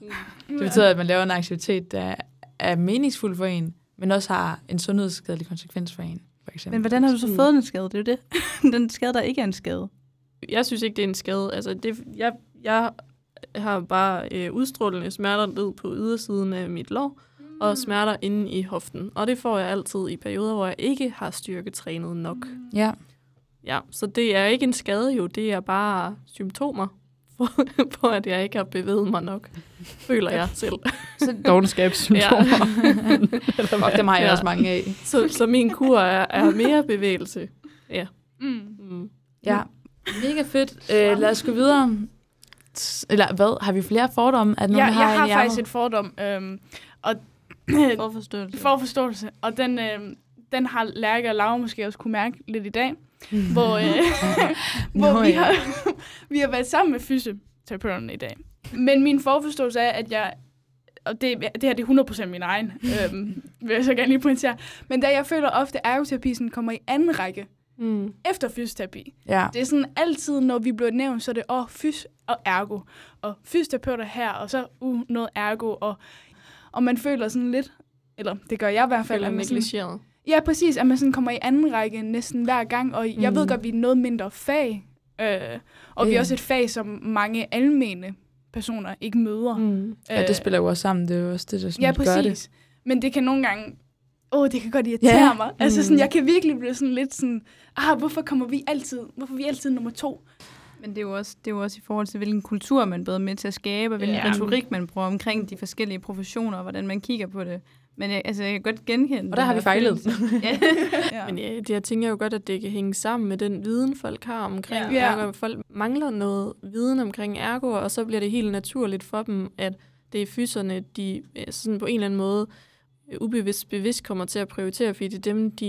Det betyder, at man laver en aktivitet, der er meningsfuld for en, men også har en sundhedsskadelig konsekvens for en. For eksempel. Men hvordan har du så Mm. fået den skade? Det er jo det. den skade, der ikke er en skade. Jeg synes ikke, det er en skade. Altså, det, jeg, jeg har bare øh, udstrålende smerter ned på ydersiden af mit lår, og smerter inde i hoften. Og det får jeg altid i perioder, hvor jeg ikke har styrketrænet nok. Ja. Ja, så det er ikke en skade jo, det er bare symptomer på, på at jeg ikke har bevæget mig nok, føler jeg selv. Dogenskabssymptomer. Og dem har jeg Ja. også mange af. Så, så min kur er, er mere bevægelse. Ja. Mm. Mm. Ja. Mega fedt. Øh, lad os gå videre. Eller hvad? Har vi flere fordomme? Er der Ja, nogen, der jeg har faktisk et fordom, øhm, og Forforståelse. for forståelse, og den, øhm, den har Lærke og Laura måske også kunne mærke lidt i dag, hvor, øh, hvor Nå, vi, har, vi har været sammen med fysioterapeuten i dag. Men min forforståelse er, at jeg, og det, det her det er 100% min egen, øhm, vil jeg så gerne lige pointere, men da jeg føler ofte, at ergoterapi sådan kommer i anden række Mm. efter fysioterapi. Ja. Det er sådan altid, når vi bliver nævnt, så er det, åh, oh, fys og ergo. Og fysioterapeuter her, og så uh, noget ergo. Og, og man føler sådan lidt, eller det gør jeg i hvert fald, Føler negligeret. Ja, præcis, at man sådan kommer i anden række næsten hver gang. Og jeg Mm. ved godt, vi er noget mindre fag. Øh, og vi Ja. er også et fag, som mange almene personer ikke møder. Mm. ja, det spiller jo også sammen. Det er jo også det, der sådan Ja, gør det. præcis. Men det kan nogle gange... Åh, oh, det kan godt irritere Ja. mig. Altså, Mm. sådan, jeg kan virkelig blive sådan lidt sådan... Ah, hvorfor kommer vi altid... Hvorfor er vi altid nummer to? Men det er, jo også, det er jo også i forhold til, hvilken kultur man både er med til at skabe, og hvilken Ja. retorik man bruger omkring de forskellige professioner, og hvordan man kigger på det. Men jeg, altså, jeg kan godt genkende Og der har vi fejlet. følelse. ja. Ja. Men ja, det, jeg tænker jo godt, at det kan hænge sammen med den viden, folk har omkring Ja. ergo. Folk mangler noget viden omkring ergo, og så bliver det helt naturligt for dem, at det er fyserne, de øh, sådan på en eller anden måde øh, ubevidst bevidst kommer til at prioritere, fordi det er dem, de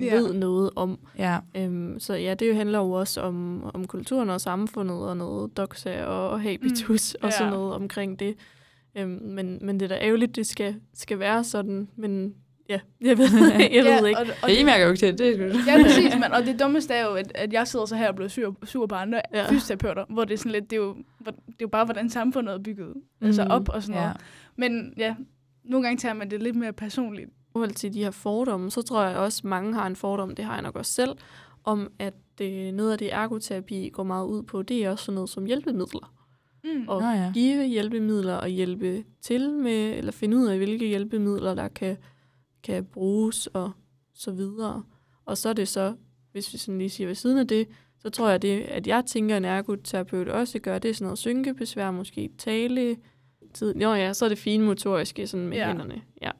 Ja. ved noget om. Ja. Øhm, så ja, det jo handler jo også om, om kulturen og samfundet og noget doxa og, og habitus mm. og sådan Ja. noget omkring det. Øhm, men, men det er da ærgerligt, det skal, skal være sådan. Men ja, jeg ved, jeg ved ikke. Og, og Ja, I mærker jo ikke til det. det. er Ja, præcis, man. Og det dummeste er jo, at, at jeg sidder så her og bliver sur, sur på andre Ja. ja. fysioterapeuter, hvor det er sådan lidt, det er jo, det er jo bare, hvordan samfundet er bygget altså Mm. op og sådan Ja. noget. Men ja, nogle gange tager man det lidt mere personligt. I forhold til de her fordomme, så tror jeg også, mange har en fordom, det har jeg nok også selv, om at øh, noget af det ergoterapi går meget ud på, det er også sådan noget som hjælpemidler. Mm. Og Nå ja. give hjælpemidler og hjælpe til med, eller finde ud af, hvilke hjælpemidler, der kan, kan bruges og så videre. Og så er det så, hvis vi sådan lige siger ved siden af det, så tror jeg, det, at jeg tænker, en ergoterapeut også gør, det er sådan noget synkebesvær, måske tale, tid. Jo ja, så er det fine motoriske sådan med ja. Ja. hænderne. Ja.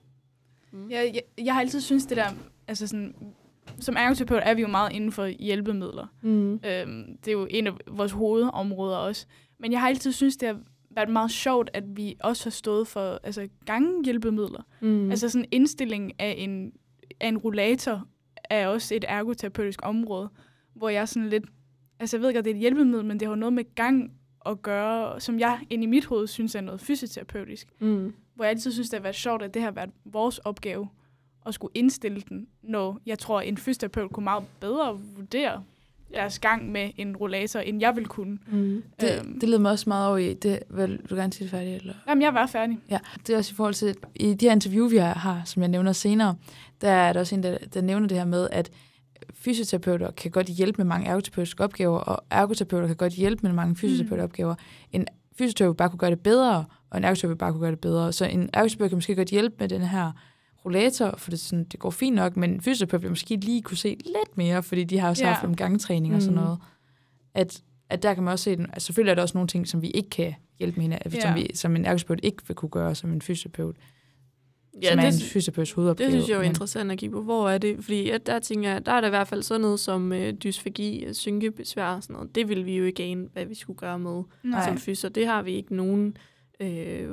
Mm. Jeg, jeg, jeg har altid synes det der, altså sådan, som ergoterapeut er vi jo meget inden for hjælpemidler. Mm. Øhm, det er jo en af vores hovedområder også. Men jeg har altid synes det har været meget sjovt, at vi også har stået for altså, ganghjælpemidler. Mm. Altså sådan en indstilling af en, af en rollator er også et ergoterapeutisk område, hvor jeg sådan lidt, altså jeg ved godt, det er et hjælpemiddel, men det har noget med gang at gøre, som jeg ind i mit hoved synes er noget fysioterapeutisk. mm. Hvor jeg altid synes, det har været sjovt, at det har været vores opgave at skulle indstille den, når jeg tror, en fysioterapeut kunne meget bedre vurdere deres gang med en rollator, end jeg ville kunne. Mm. Det, Øhm. det leder mig også meget over i, det, vil du gerne sige det færdigt? Eller? Jamen, jeg var færdig. Ja, det er også i forhold til, i de her interview, vi har, som jeg nævner senere, der er der også en, der, der nævner det her med, at fysioterapeuter kan godt hjælpe med mange ergoterapeutiske opgaver, og ergoterapeuter kan godt hjælpe med mange fysioterapeutiske opgaver. En fysioterapeut bare kunne gøre det bedre, og en ergoterapeut bare kunne gøre det bedre. Så en ergoterapeut kan måske godt hjælpe med den her rollator, for det, er sådan, det går fint nok, men en fysioterapeut vil måske lige kunne se lidt mere, fordi de har også Ja. haft en gangtræning og sådan Mm. noget. At, at der kan man også se, den, altså selvfølgelig er der også nogle ting, som vi ikke kan hjælpe med, hinanden, som, Ja. vi, som en ergoterapeut ikke vil kunne gøre som en fysioterapeut Ja, som er en det, fysioterapeuts hovedopgave. det synes jeg er jo men- interessant at kigge på. Hvor er det? Fordi ja, der tænker jeg, der er der i hvert fald sådan noget som øh, dysfagi, synkebesvær og sådan noget. Det vil vi jo ikke ane, hvad vi skulle gøre med Nej. som fys, og det har vi ikke nogen øh,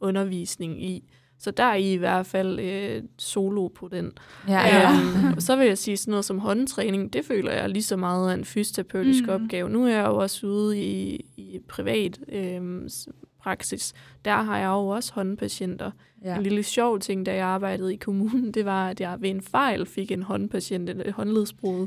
undervisning i. Så der er I i hvert fald øh, solo på den. Ja, ja. Øhm, så vil jeg sige sådan noget som håndtræning, det føler jeg lige så meget af en fysioterapeutisk Mm. opgave. Nu er jeg jo også ude i, i privat s- praksis. Der har jeg jo også håndpatienter. Ja. En lille sjov ting, da jeg arbejdede i kommunen, det var, at jeg ved en fejl fik en håndpatient, et håndledsbrud,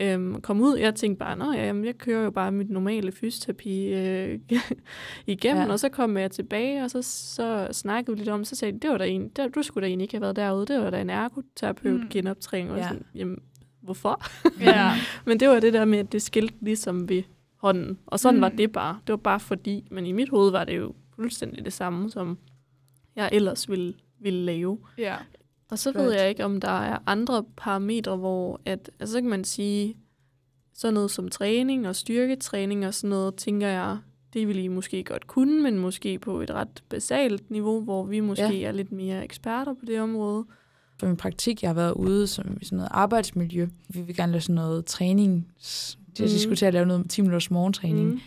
øhm, kom ud. Jeg tænkte bare, nå ja, jamen, jeg kører jo bare mit normale fysioterapi øh, igennem, Ja. og så kom jeg tilbage, og så, så snakkede vi lidt om, så sagde de, det var der en, der, du skulle da egentlig ikke have været derude, det var da en ergoterapeut Mm. genoptræning, og Ja. sådan, jamen, hvorfor? Ja. Men det var det der med, at det skilte ligesom ved hånden, og sådan mm. var det bare. Det var bare fordi, men i mit hoved var det jo fuldstændig det samme, som jeg ellers ville, ville lave. ja. Og så ved jeg ikke, om der er andre parametre, hvor at, altså så kan man sige, sådan noget som træning og styrketræning og sådan noget, tænker jeg, det vil I måske godt kunne, men måske på et ret basalt niveau, hvor vi måske ja. er lidt mere eksperter på det område. For min praktik, jeg har været ude som i sådan noget arbejdsmiljø. Vi vil gerne lave sådan noget træning. Jeg Mhm. diskuterer at lave noget 10 minutters morgentræning. Mm.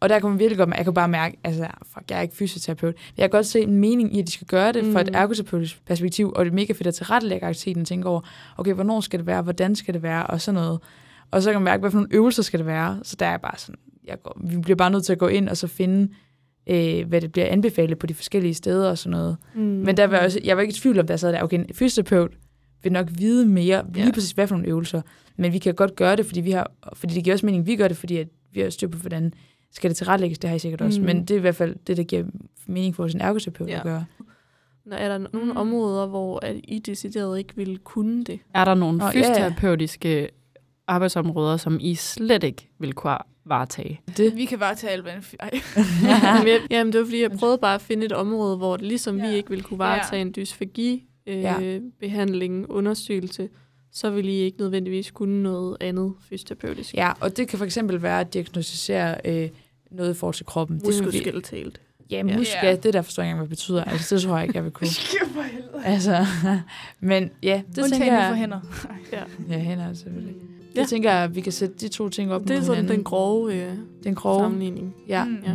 Og der kan man virkelig godt, jeg kan bare mærke, altså, fuck, jeg er ikke fysioterapeut. Jeg kan godt se en mening i, at de skal gøre det mm. fra et Mm. ergoterapeutisk perspektiv, og det er mega fedt at tilrettelægge aktiviteten og tænke over, okay, hvornår skal det være, hvordan skal det være, og sådan noget. Og så kan man mærke, hvad for nogle øvelser skal det være. Så der er bare sådan, jeg går, vi bliver bare nødt til at gå ind og så finde, øh, hvad det bliver anbefalet på de forskellige steder og sådan noget. Mm. Men der var jeg også, jeg var ikke i tvivl om, der sad der, okay, en fysioterapeut vil nok vide mere, lige Ja. præcis hvad for nogle øvelser. Men vi kan godt gøre det, fordi, vi har, fordi det giver også mening, vi gør det, fordi at vi har styr på, hvordan skal det tilrettelægges, det har I sikkert også. Mm. Men det er i hvert fald det, der giver mening for os en ergoterapeut Ja. at gøre. Når er der nogle Mm. områder, hvor at I decideret ikke vil kunne det? Er der nogle Nå, ja, ja. fysioterapeutiske arbejdsområder, som I slet ikke vil kunne varetage? Det. Vi kan bare tage alt, hvad. Jamen, det var fordi, jeg prøvede bare at finde et område, hvor det, ligesom ja. vi Ja. ikke ville kunne varetage en dysfagi, øh, Ja. ja. behandling, undersøgelse, så ville I ikke nødvendigvis kunne noget andet fysioterapeutisk. Ja, og det kan for eksempel være at diagnostisere øh, noget i forhold til kroppen. Det vil vi- Muskulskeletalt. Ja, Ja. muskler, Ja. det der forstår jeg ikke, hvad det betyder. Altså, det tror jeg ikke, jeg vil kunne. for helvede. Altså, men ja, det Undtagen tænker vi jeg... for hænder. Ja, hænder selvfølgelig. Ja. Det tænker jeg, at vi kan sætte de to ting op Det er sådan hinanden. den grove øh, den grove. sammenligning. Ja. Mm. Ja.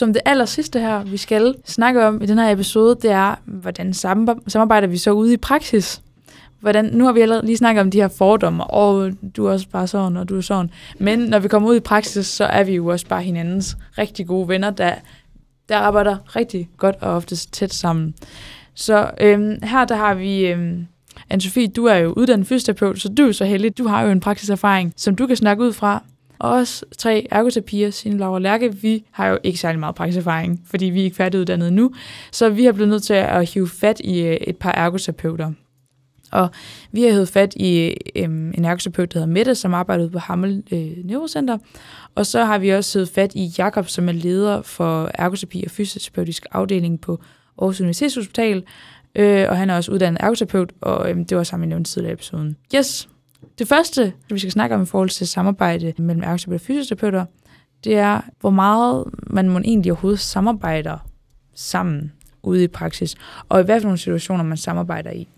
Som det aller sidste her, vi skal snakke om i den her episode, det er, hvordan samarbejder vi så ude i praksis? hvordan, nu har vi allerede lige snakket om de her fordomme, og du er også bare sådan, og du er sådan. Men når vi kommer ud i praksis, så er vi jo også bare hinandens rigtig gode venner, der, der arbejder rigtig godt og oftest tæt sammen. Så øhm, her der har vi... Øhm, Anne-Sophie, du er jo uddannet fysioterapeut, så du er så heldig. Du har jo en praksiserfaring, som du kan snakke ud fra. Og os tre ergoterapier, Signe, Laura Lærke, vi har jo ikke særlig meget praksiserfaring, fordi vi er ikke færdiguddannet nu. Så vi har blevet nødt til at hive fat i øh, et par ergoterapeuter. Og vi har hævet fat i øhm, en ergoterapeut, der hedder Mette, som arbejdede på Hammel øh, Neurocenter. Og så har vi også hævet fat i Jakob, som er leder for ergoterapi og fysioterapeutisk afdeling på Aarhus Universitetshospital. Øh, og han er også uddannet ergoterapeut, og øh, det var sammen, i nævnt tidligere i episoden. Yes, det første, vi skal snakke om i forhold til samarbejde mellem ergoterapeuter og fysioterapeuter, det er, hvor meget man må egentlig overhovedet samarbejder sammen ude i praksis, og i hvad for nogle situationer man samarbejder i.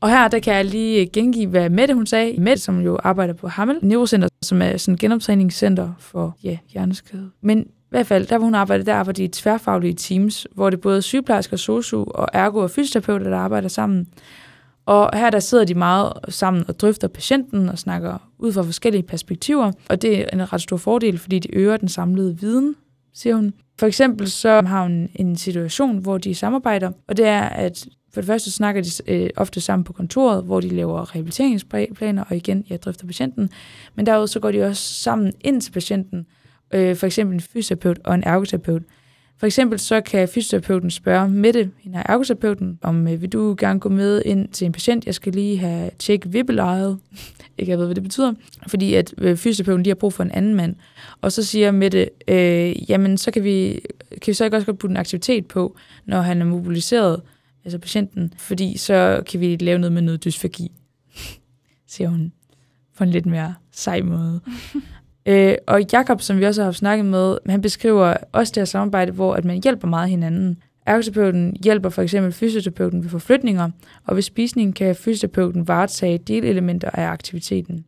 Og her der kan jeg lige gengive, hvad Mette hun sagde. Mette, som jo arbejder på Hammel Neurocenter, som er sådan et genoptræningscenter for ja, hjerneskade. Men i hvert fald, der hvor hun arbejder, der arbejder de i tværfaglige teams, hvor det er både sygeplejersker, sosu og ergo og fysioterapeuter, der arbejder sammen. Og her der sidder de meget sammen og drøfter patienten og snakker ud fra forskellige perspektiver. Og det er en ret stor fordel, fordi det øger den samlede viden, siger hun. For eksempel så har hun en situation, hvor de samarbejder, og det er, at for det første snakker de øh, ofte sammen på kontoret, hvor de laver rehabiliteringsplaner, og igen, jeg drifter patienten. Men derudover så går de også sammen ind til patienten, øh, for eksempel en fysioterapeut og en ergoterapeut. For eksempel så kan fysioterapeuten spørge Mette, hende er ergoterapeuten, om øh, vil du gerne gå med ind til en patient, jeg skal lige have tjekket vippelejet. ikke jeg ved, hvad det betyder. Fordi at øh, fysioterapeuten lige har brug for en anden mand. Og så siger Mette, øh, jamen så kan vi, kan vi så ikke også godt putte en aktivitet på, når han er mobiliseret, altså patienten, fordi så kan vi lave noget med noget dysfagi, siger hun på en lidt mere sej måde. øh, og Jakob, som vi også har snakket med, han beskriver også det her samarbejde, hvor at man hjælper meget hinanden. Ergoterapeuten hjælper for eksempel fysioterapeuten ved forflytninger, og ved spisning kan fysioterapeuten varetage delelementer af aktiviteten.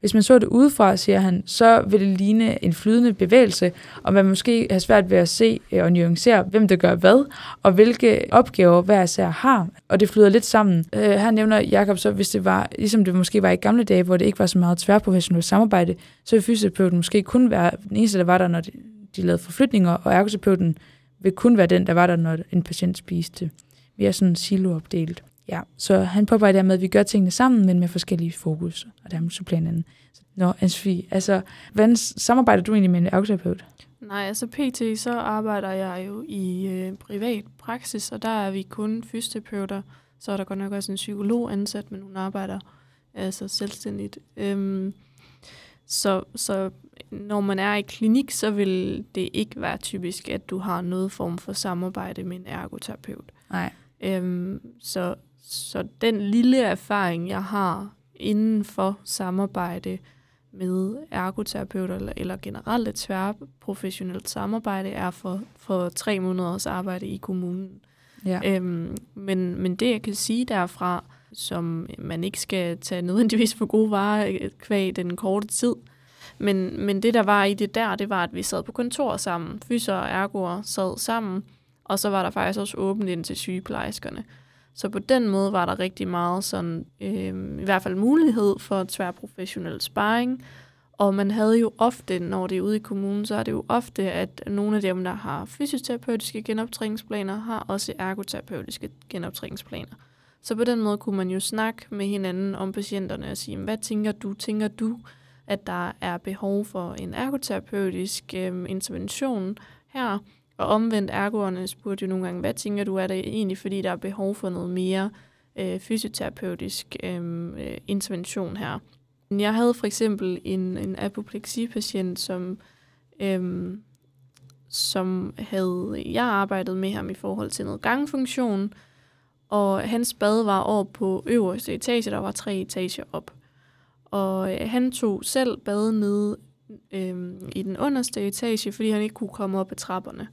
Hvis man så det udefra, siger han, så vil det ligne en flydende bevægelse, og man måske har svært ved at se øh, og nuancere, hvem der gør hvad, og hvilke opgaver hver især har. Og det flyder lidt sammen. Øh, her nævner Jakob så, hvis det var, ligesom det måske var i gamle dage, hvor det ikke var så meget tværprofessionelt samarbejde, så vil fysioterapeuten måske kun være den eneste, der var der, når de, de lavede forflytninger, og ergoterapeuten vil kun være den, der var der, når en patient spiste. Vi er sådan siloopdelt. Ja, så han påpeger dermed, at vi gør tingene sammen, men med forskellige fokus, og dermed supplerer hinanden. Nå, Ansvi, altså, hvordan samarbejder du egentlig med en ergoterapeut? Nej, altså pt. så arbejder jeg jo i øh, privat praksis, og der er vi kun fysioterapeuter. Så er der godt nok også en psykolog ansat, men hun arbejder altså selvstændigt. Øhm, så, så når man er i klinik, så vil det ikke være typisk, at du har noget form for samarbejde med en ergoterapeut. Nej. Øhm, så, så den lille erfaring, jeg har inden for samarbejde med ergoterapeuter eller, eller generelt et tværprofessionelt samarbejde, er for, for tre måneders arbejde i kommunen. Ja. Øhm, men, men det, jeg kan sige derfra, som man ikke skal tage nødvendigvis for gode varer kvæg den korte tid, men, men det, der var i det der, det var, at vi sad på kontor sammen. Fyser og ergoer sad sammen, og så var der faktisk også åbent ind til sygeplejerskerne. Så på den måde var der rigtig meget sådan, øh, i hvert fald mulighed for tværprofessionel sparring. Og man havde jo ofte, når det er ude i kommunen, så er det jo ofte, at nogle af dem, der har fysioterapeutiske genoptræningsplaner, har også ergoterapeutiske genoptræningsplaner. Så på den måde kunne man jo snakke med hinanden om patienterne og sige, hvad tænker du? Tænker du, at der er behov for en ergoterapeutisk øh, intervention her? Og omvendt ergoerne spurgte jo nogle gange, hvad tænker du, er det egentlig, fordi der er behov for noget mere øh, fysioterapeutisk øh, øh intervention her? Jeg havde for eksempel en, en apopleksipatient, som, øh, som havde, jeg arbejdet med ham i forhold til noget gangfunktion, og hans bad var over på øverste etage, der var tre etager op. Og øh, han tog selv bade nede øh, i den underste etage, fordi han ikke kunne komme op ad trapperne.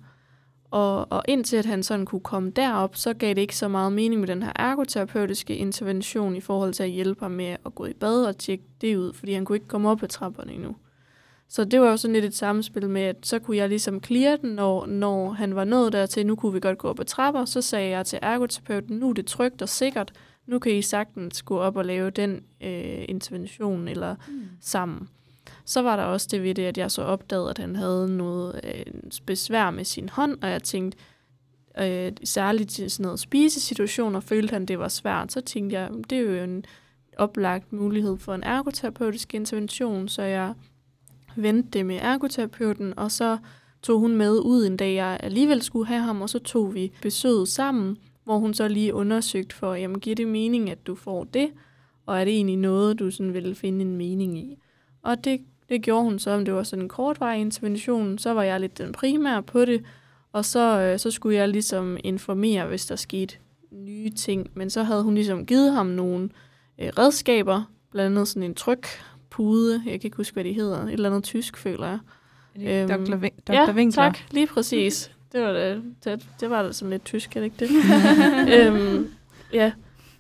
Og, og indtil at han sådan kunne komme derop, så gav det ikke så meget mening med den her ergoterapeutiske intervention i forhold til at hjælpe ham med at gå i bad og tjekke det ud, fordi han kunne ikke komme op ad trapperne endnu. Så det var jo sådan lidt et samspil med, at så kunne jeg ligesom clear den, når, når han var nået dertil, nu kunne vi godt gå op ad trapper, så sagde jeg til ergoterapeuten, nu er det trygt og sikkert, nu kan I sagtens gå op og lave den øh, intervention eller mm. sammen. Så var der også det ved det, at jeg så opdagede, at han havde noget øh, besvær med sin hånd, og jeg tænkte, øh, særligt i sådan noget spisesituationer, følte han, det var svært. Så tænkte jeg, det er jo en oplagt mulighed for en ergoterapeutisk intervention, så jeg vendte det med ergoterapeuten, og så tog hun med ud en dag, jeg alligevel skulle have ham, og så tog vi besøget sammen, hvor hun så lige undersøgte for, jamen giver det mening, at du får det, og er det egentlig noget, du sådan ville finde en mening i? Og det, det gjorde hun så, om det var sådan en kortvarig intervention, så var jeg lidt den primære på det, og så, øh, så skulle jeg ligesom informere, hvis der skete nye ting. Men så havde hun ligesom givet ham nogle øh, redskaber, blandt andet sådan en trykpude, jeg kan ikke huske, hvad de hedder, et eller andet tysk, føler jeg. Øhm, Dr. Vin- Dr. Ja, Winkler. tak, lige præcis. Det var det, det, det var da sådan lidt tysk, er det ikke det? øhm, ja,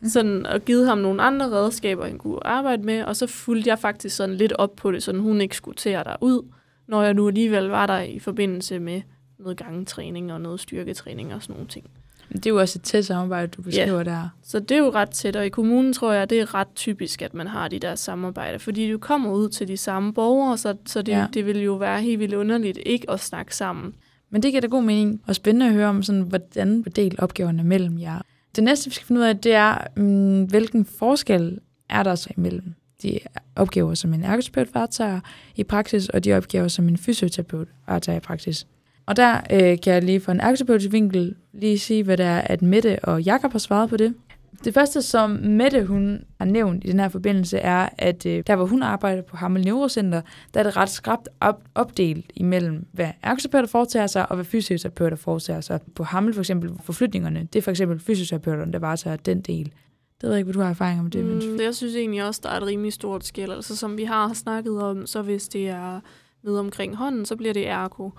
sådan og givet ham nogle andre redskaber, han kunne arbejde med, og så fulgte jeg faktisk sådan lidt op på det, så hun ikke skulle tage der ud, når jeg nu alligevel var der i forbindelse med noget gangetræning og noget styrketræning og sådan nogle ting. Det er jo også et tæt samarbejde, du beskriver yeah. der. Så det er jo ret tæt, og i kommunen tror jeg, det er ret typisk, at man har de der samarbejder, fordi du kommer ud til de samme borgere, så, så det, Ja. ja. det vil jo være helt vildt underligt ikke at snakke sammen. Men det giver da god mening, og spændende at høre om, sådan, hvordan fordelt opgaverne mellem jer. Det næste, vi skal finde ud af, det er, mm, hvilken forskel er der så imellem de opgaver, som en ergoterapeut varetager i praksis, og de opgaver, som en fysioterapeut varetager i praksis. Og der øh, kan jeg lige fra en ergoterapeutisk vinkel lige sige, hvad det er, at Mette og Jakob har svaret på det. Det første, som Mette hun har nævnt i den her forbindelse, er, at øh, der, hvor hun arbejder på Hammel Neurocenter, der er det ret skrabt op, opdelt imellem, hvad ergoterapeuter foretager sig, og hvad fysioterapeuter foretager sig. På Hammel for eksempel forflytningerne, det er for eksempel fysioterapeuterne, der varetager den del. Det ved jeg ikke, hvad du har erfaring med det, men mm, jeg synes egentlig også, der er et rimelig stort skæld. Altså som vi har snakket om, så hvis det er nede omkring hånden, så bliver det ergo.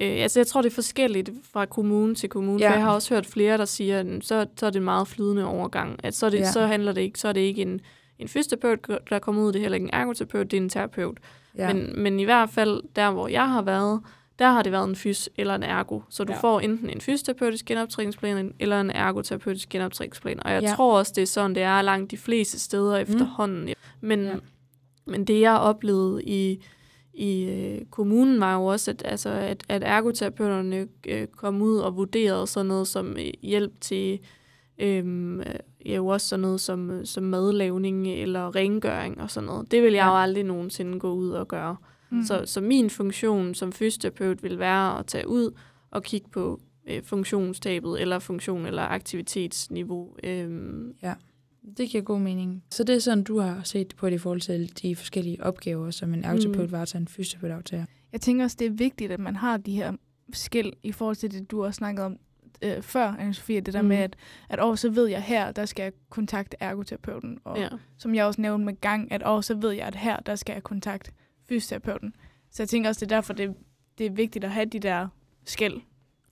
Øh, altså jeg tror, det er forskelligt fra kommune til kommune, Ja. for jeg har også hørt flere, der siger, at så, så er det en meget flydende overgang. At så, det, Ja. så handler det ikke, så er det ikke en, en fysioterapeut, der kommer ud, det er heller ikke en ergoterapeut, det er en terapeut. ja. Men, men i hvert fald, der hvor jeg har været, der har det været en fys eller en ergo. Så du Ja. får enten en fysioterapeutisk genoptræningsplan eller en ergoterapeutisk genoptræningsplan. Og jeg Ja. tror også, det er sådan, det er langt de fleste steder efterhånden. Men, Ja. ja. men det, jeg oplevede i, i øh, kommunen, var jo også, at, altså, at, at ergoterapeuterne øh, kom ud og vurderede sådan noget som øh, hjælp til Øhm, øh, ja, jo også sådan noget som, som madlavning eller rengøring og sådan noget. Det vil jeg Ja. jo aldrig nogensinde gå ud og gøre. Mm. Så, så min funktion som fysioterapeut vil være at tage ud og kigge på øh, funktionstabet, eller funktion eller aktivitetsniveau. Øhm, Det giver god mening. Så det er sådan, du har set på det i forhold til de forskellige opgaver, som en ergoterapeut Mm. varetager, en fysioterapeut aftager. Jeg tænker også, det er vigtigt, at man har de her skil i forhold til det, du også snakkede om øh, før, Anne-Sophie, det der mm. Med, at, at åh, så ved jeg her, der skal jeg kontakte ergoterapeuten. Og ja. som jeg også nævnte med gang, at åh, så ved jeg, at her, der skal jeg kontakte fysioterapeuten. Så jeg tænker også, det er derfor, det, det er vigtigt at have de der skæld.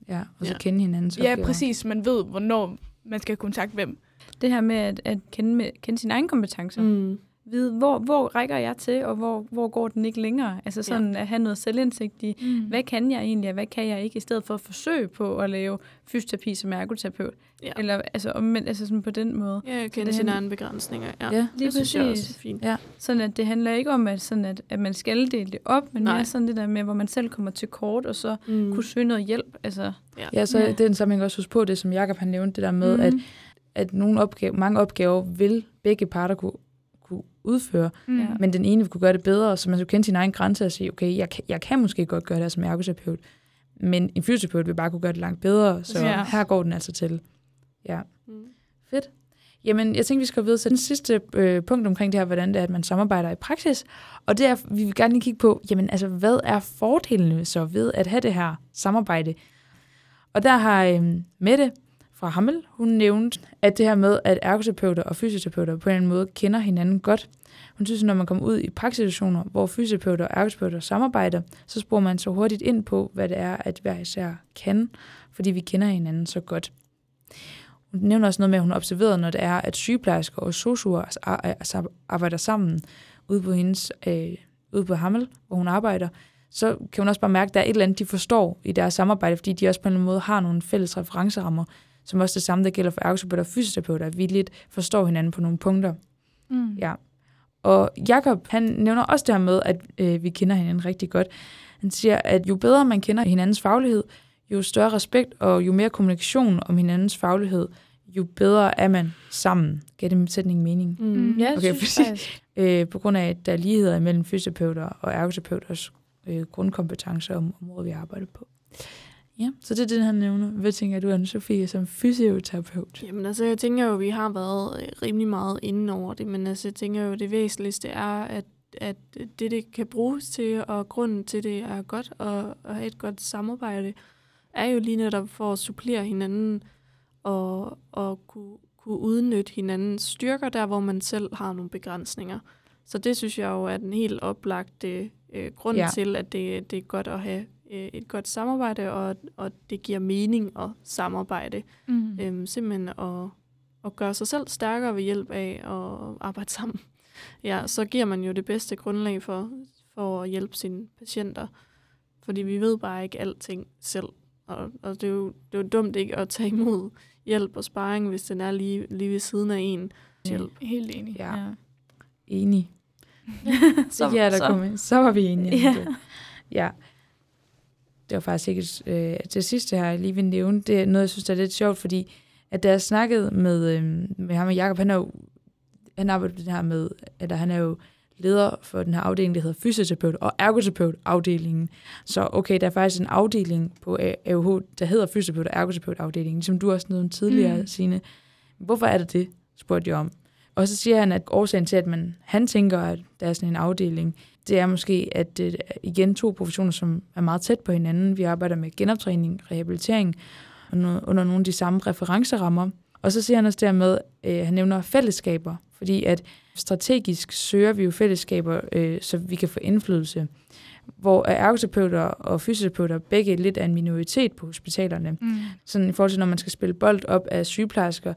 Ja, og så Ja. kende hinandens Ja, opgaver. præcis. Man ved, hvornår man skal kontakte hvem. Det her med at, at kende, med, kende sine egne kompetencer. Mm. Vide, hvor, hvor rækker jeg til, og hvor, hvor går den ikke længere. Altså sådan ja. at have noget selvindsigt i, Mm. hvad kan jeg egentlig, og hvad kan jeg ikke, i stedet for at forsøge på at lave fysioterapi som ergoterapeut. Ja. Eller altså, omvendt, altså sådan på den måde. Ja, jeg kender det sine han- egne begrænsninger. Ja, Ja, Lige det synes jeg også præcis. er fint. Ja. Sådan at det handler ikke om, at, sådan at, at man skal dele det op, men Nej. mere sådan det der med, hvor man selv kommer til kort, og så Mm. kunne søge noget hjælp. Altså, Ja, så Ja. ja. det er den sammenhæng også huske på, det som Jakob har nævnt, det der med, mm. at, at nogle opgave, mange opgaver vil begge parter kunne, kunne udføre, Mm. Men den ene vil kunne gøre det bedre, så man skal kende sin egen grænse og sige, okay, jeg kan, jeg kan måske godt gøre det her som ergoterapeut, men en fysioterapeut vil bare kunne gøre det langt bedre, så Ja. her går den altså til. Ja, Mm. fedt. Jamen, jeg tænkte, vi skal videre til den sidste øh, punkt omkring det her, hvordan det er, at man samarbejder i praksis. Og det er, vi vil gerne lige kigge på, jamen altså, hvad er fordelene så ved at have det her samarbejde? Og der har øh, Mette fra Hammel, hun nævnte, at det her med, at ergoterapeuter og fysioterapeuter på en eller anden måde kender hinanden godt. Hun synes, at når man kommer ud i praksissituationer, hvor fysioterapeuter og ergoterapeuter samarbejder, så sporer man så hurtigt ind på, hvad det er, at hver især kan, fordi vi kender hinanden så godt. Hun nævner også noget med, at hun har observeret, når det er, at sygeplejersker og sosuer arbejder sammen ude på hendes, øh, ude på Hammel, hvor hun arbejder, så kan hun også bare mærke, at der er et eller andet, de forstår i deres samarbejde, fordi de også på en eller anden måde har nogle fælles referencerammer, som også det samme, der gælder for ergoterapeuter og fysioterapeuter, at vi lidt forstår hinanden på nogle punkter. Mm. Ja. Og Jakob han nævner også det her med, at øh, vi kender hinanden rigtig godt. Han siger, at jo bedre man kender hinandens faglighed, jo større respekt og jo mere kommunikation om hinandens faglighed, jo bedre er man sammen. Giver det sætning mening? Mm. Ja, Okay, fordi-. Øh, på grund af, at der er ligheder mellem fysioterapeuter og ergoterapeuters øh, grundkompetencer om området, vi arbejder på. Ja, så det er det, han nævner. Hvad tænker du, anne Sofie, som fysioterapeut? Jamen altså, jeg tænker jo, at vi har været øh, rimelig meget inde over det, men altså, jeg tænker jo, at det væsentligste er, at, at det, det kan bruges til, og grunden til, det er godt at, at have et godt samarbejde, er jo lige netop for at supplere hinanden og, og kunne, kunne udnytte hinandens styrker der, hvor man selv har nogle begrænsninger. Så det synes jeg jo er den helt oplagte øh, grund ja. til, at det, det er godt at have øh, et godt samarbejde, og, og det giver mening at samarbejde. Mm. Øhm, simpelthen at, at gøre sig selv stærkere ved hjælp af at arbejde sammen. Ja, så giver man jo det bedste grundlag for, for at hjælpe sine patienter. Fordi vi ved bare ikke alting selv. Og, og det, er jo, det er jo dumt ikke at tage imod hjælp og sparring, hvis den er lige, lige ved siden af en hjælp. Helt enig. Ja. Enig. Så- det giver der så- så. så var vi enige. Ja. det. ja. Det var faktisk ikke øh, det sidste her, jeg lige vil nævne. Det er noget, jeg synes, der er lidt sjovt, fordi at da jeg snakkede med, øh, med ham og Jacob, han er jo, han arbejder det her med, eller han er jo leder for den her afdeling, der hedder fysioterapeut og ergoterapeut afdelingen. Så okay, der er faktisk en afdeling på AUH, der hedder fysioterapeut og ergoterapeut afdelingen, som du også nævnte tidligere, mm. Signe. Hvorfor er det det, spurgte jeg om. Og så siger han, at årsagen til, at man, han tænker, at der er sådan en afdeling, det er måske, at det er igen to professioner, som er meget tæt på hinanden. Vi arbejder med genoptræning, rehabilitering, og no- under nogle af de samme referencerammer. Og så siger han også dermed, øh, han nævner fællesskaber, fordi at strategisk søger vi jo fællesskaber, øh, så vi kan få indflydelse. Hvor ergoterapeuter og fysioterapeuter begge lidt er en minoritet på hospitalerne. Mm. Sådan i forhold til, når man skal spille bold op af sygeplejersker,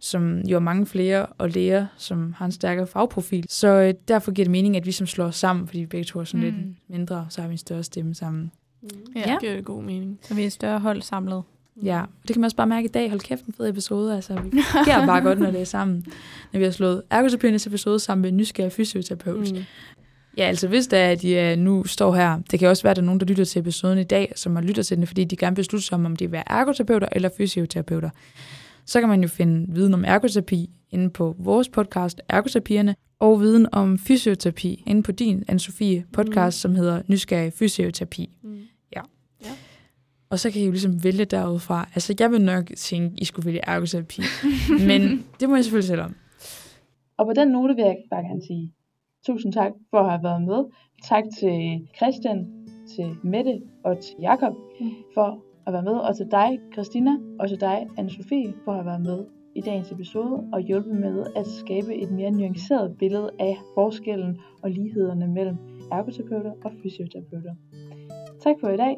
som jo er mange flere, og læger, som har en stærkere fagprofil. Så øh, derfor giver det mening, at vi som slår os sammen, fordi vi begge to er sådan mm. Mm. lidt mindre, så har vi en større stemme sammen. Mm. Ja. Det giver det god mening. Så vi er et større hold samlet. Ja, og det kan man også bare mærke i dag. Hold kæft, en fed episode. Altså, vi fungerer bare godt, når det er sammen. Når vi har slået ergoterapeuternes episode sammen med en nysgerrig fysioterapeut. Mm. Mm. Ja, altså hvis det er, at de uh, nu står her, det kan også være, at der er nogen, der lytter til episoden i dag, som har lyttet til den, fordi de gerne vil beslutte sig om, om de vil være ergoterapeuter eller fysioterapeuter. Så kan man jo finde viden om ergoterapi inde på vores podcast, Ergoterapierne, og viden om fysioterapi inde på din, Anne-Sophie, podcast, mm. som hedder Nysgerrig Fysioterapi. Mm. Og så kan I jo ligesom vælge derudfra. Altså, jeg vil nok tænke, I skulle vælge ergoterapi. men det må jeg selvfølgelig selv om. Og på den note vil jeg bare gerne sige tusind tak for at have været med. Tak til Christian, til Mette og til Jakob for at være med. Og til dig, Christina, og til dig, Anne-Sophie, for at have været med i dagens episode og hjulpet med at skabe et mere nuanceret billede af forskellen og lighederne mellem ergoterapeuter og fysioterapeuter. Tak for i dag.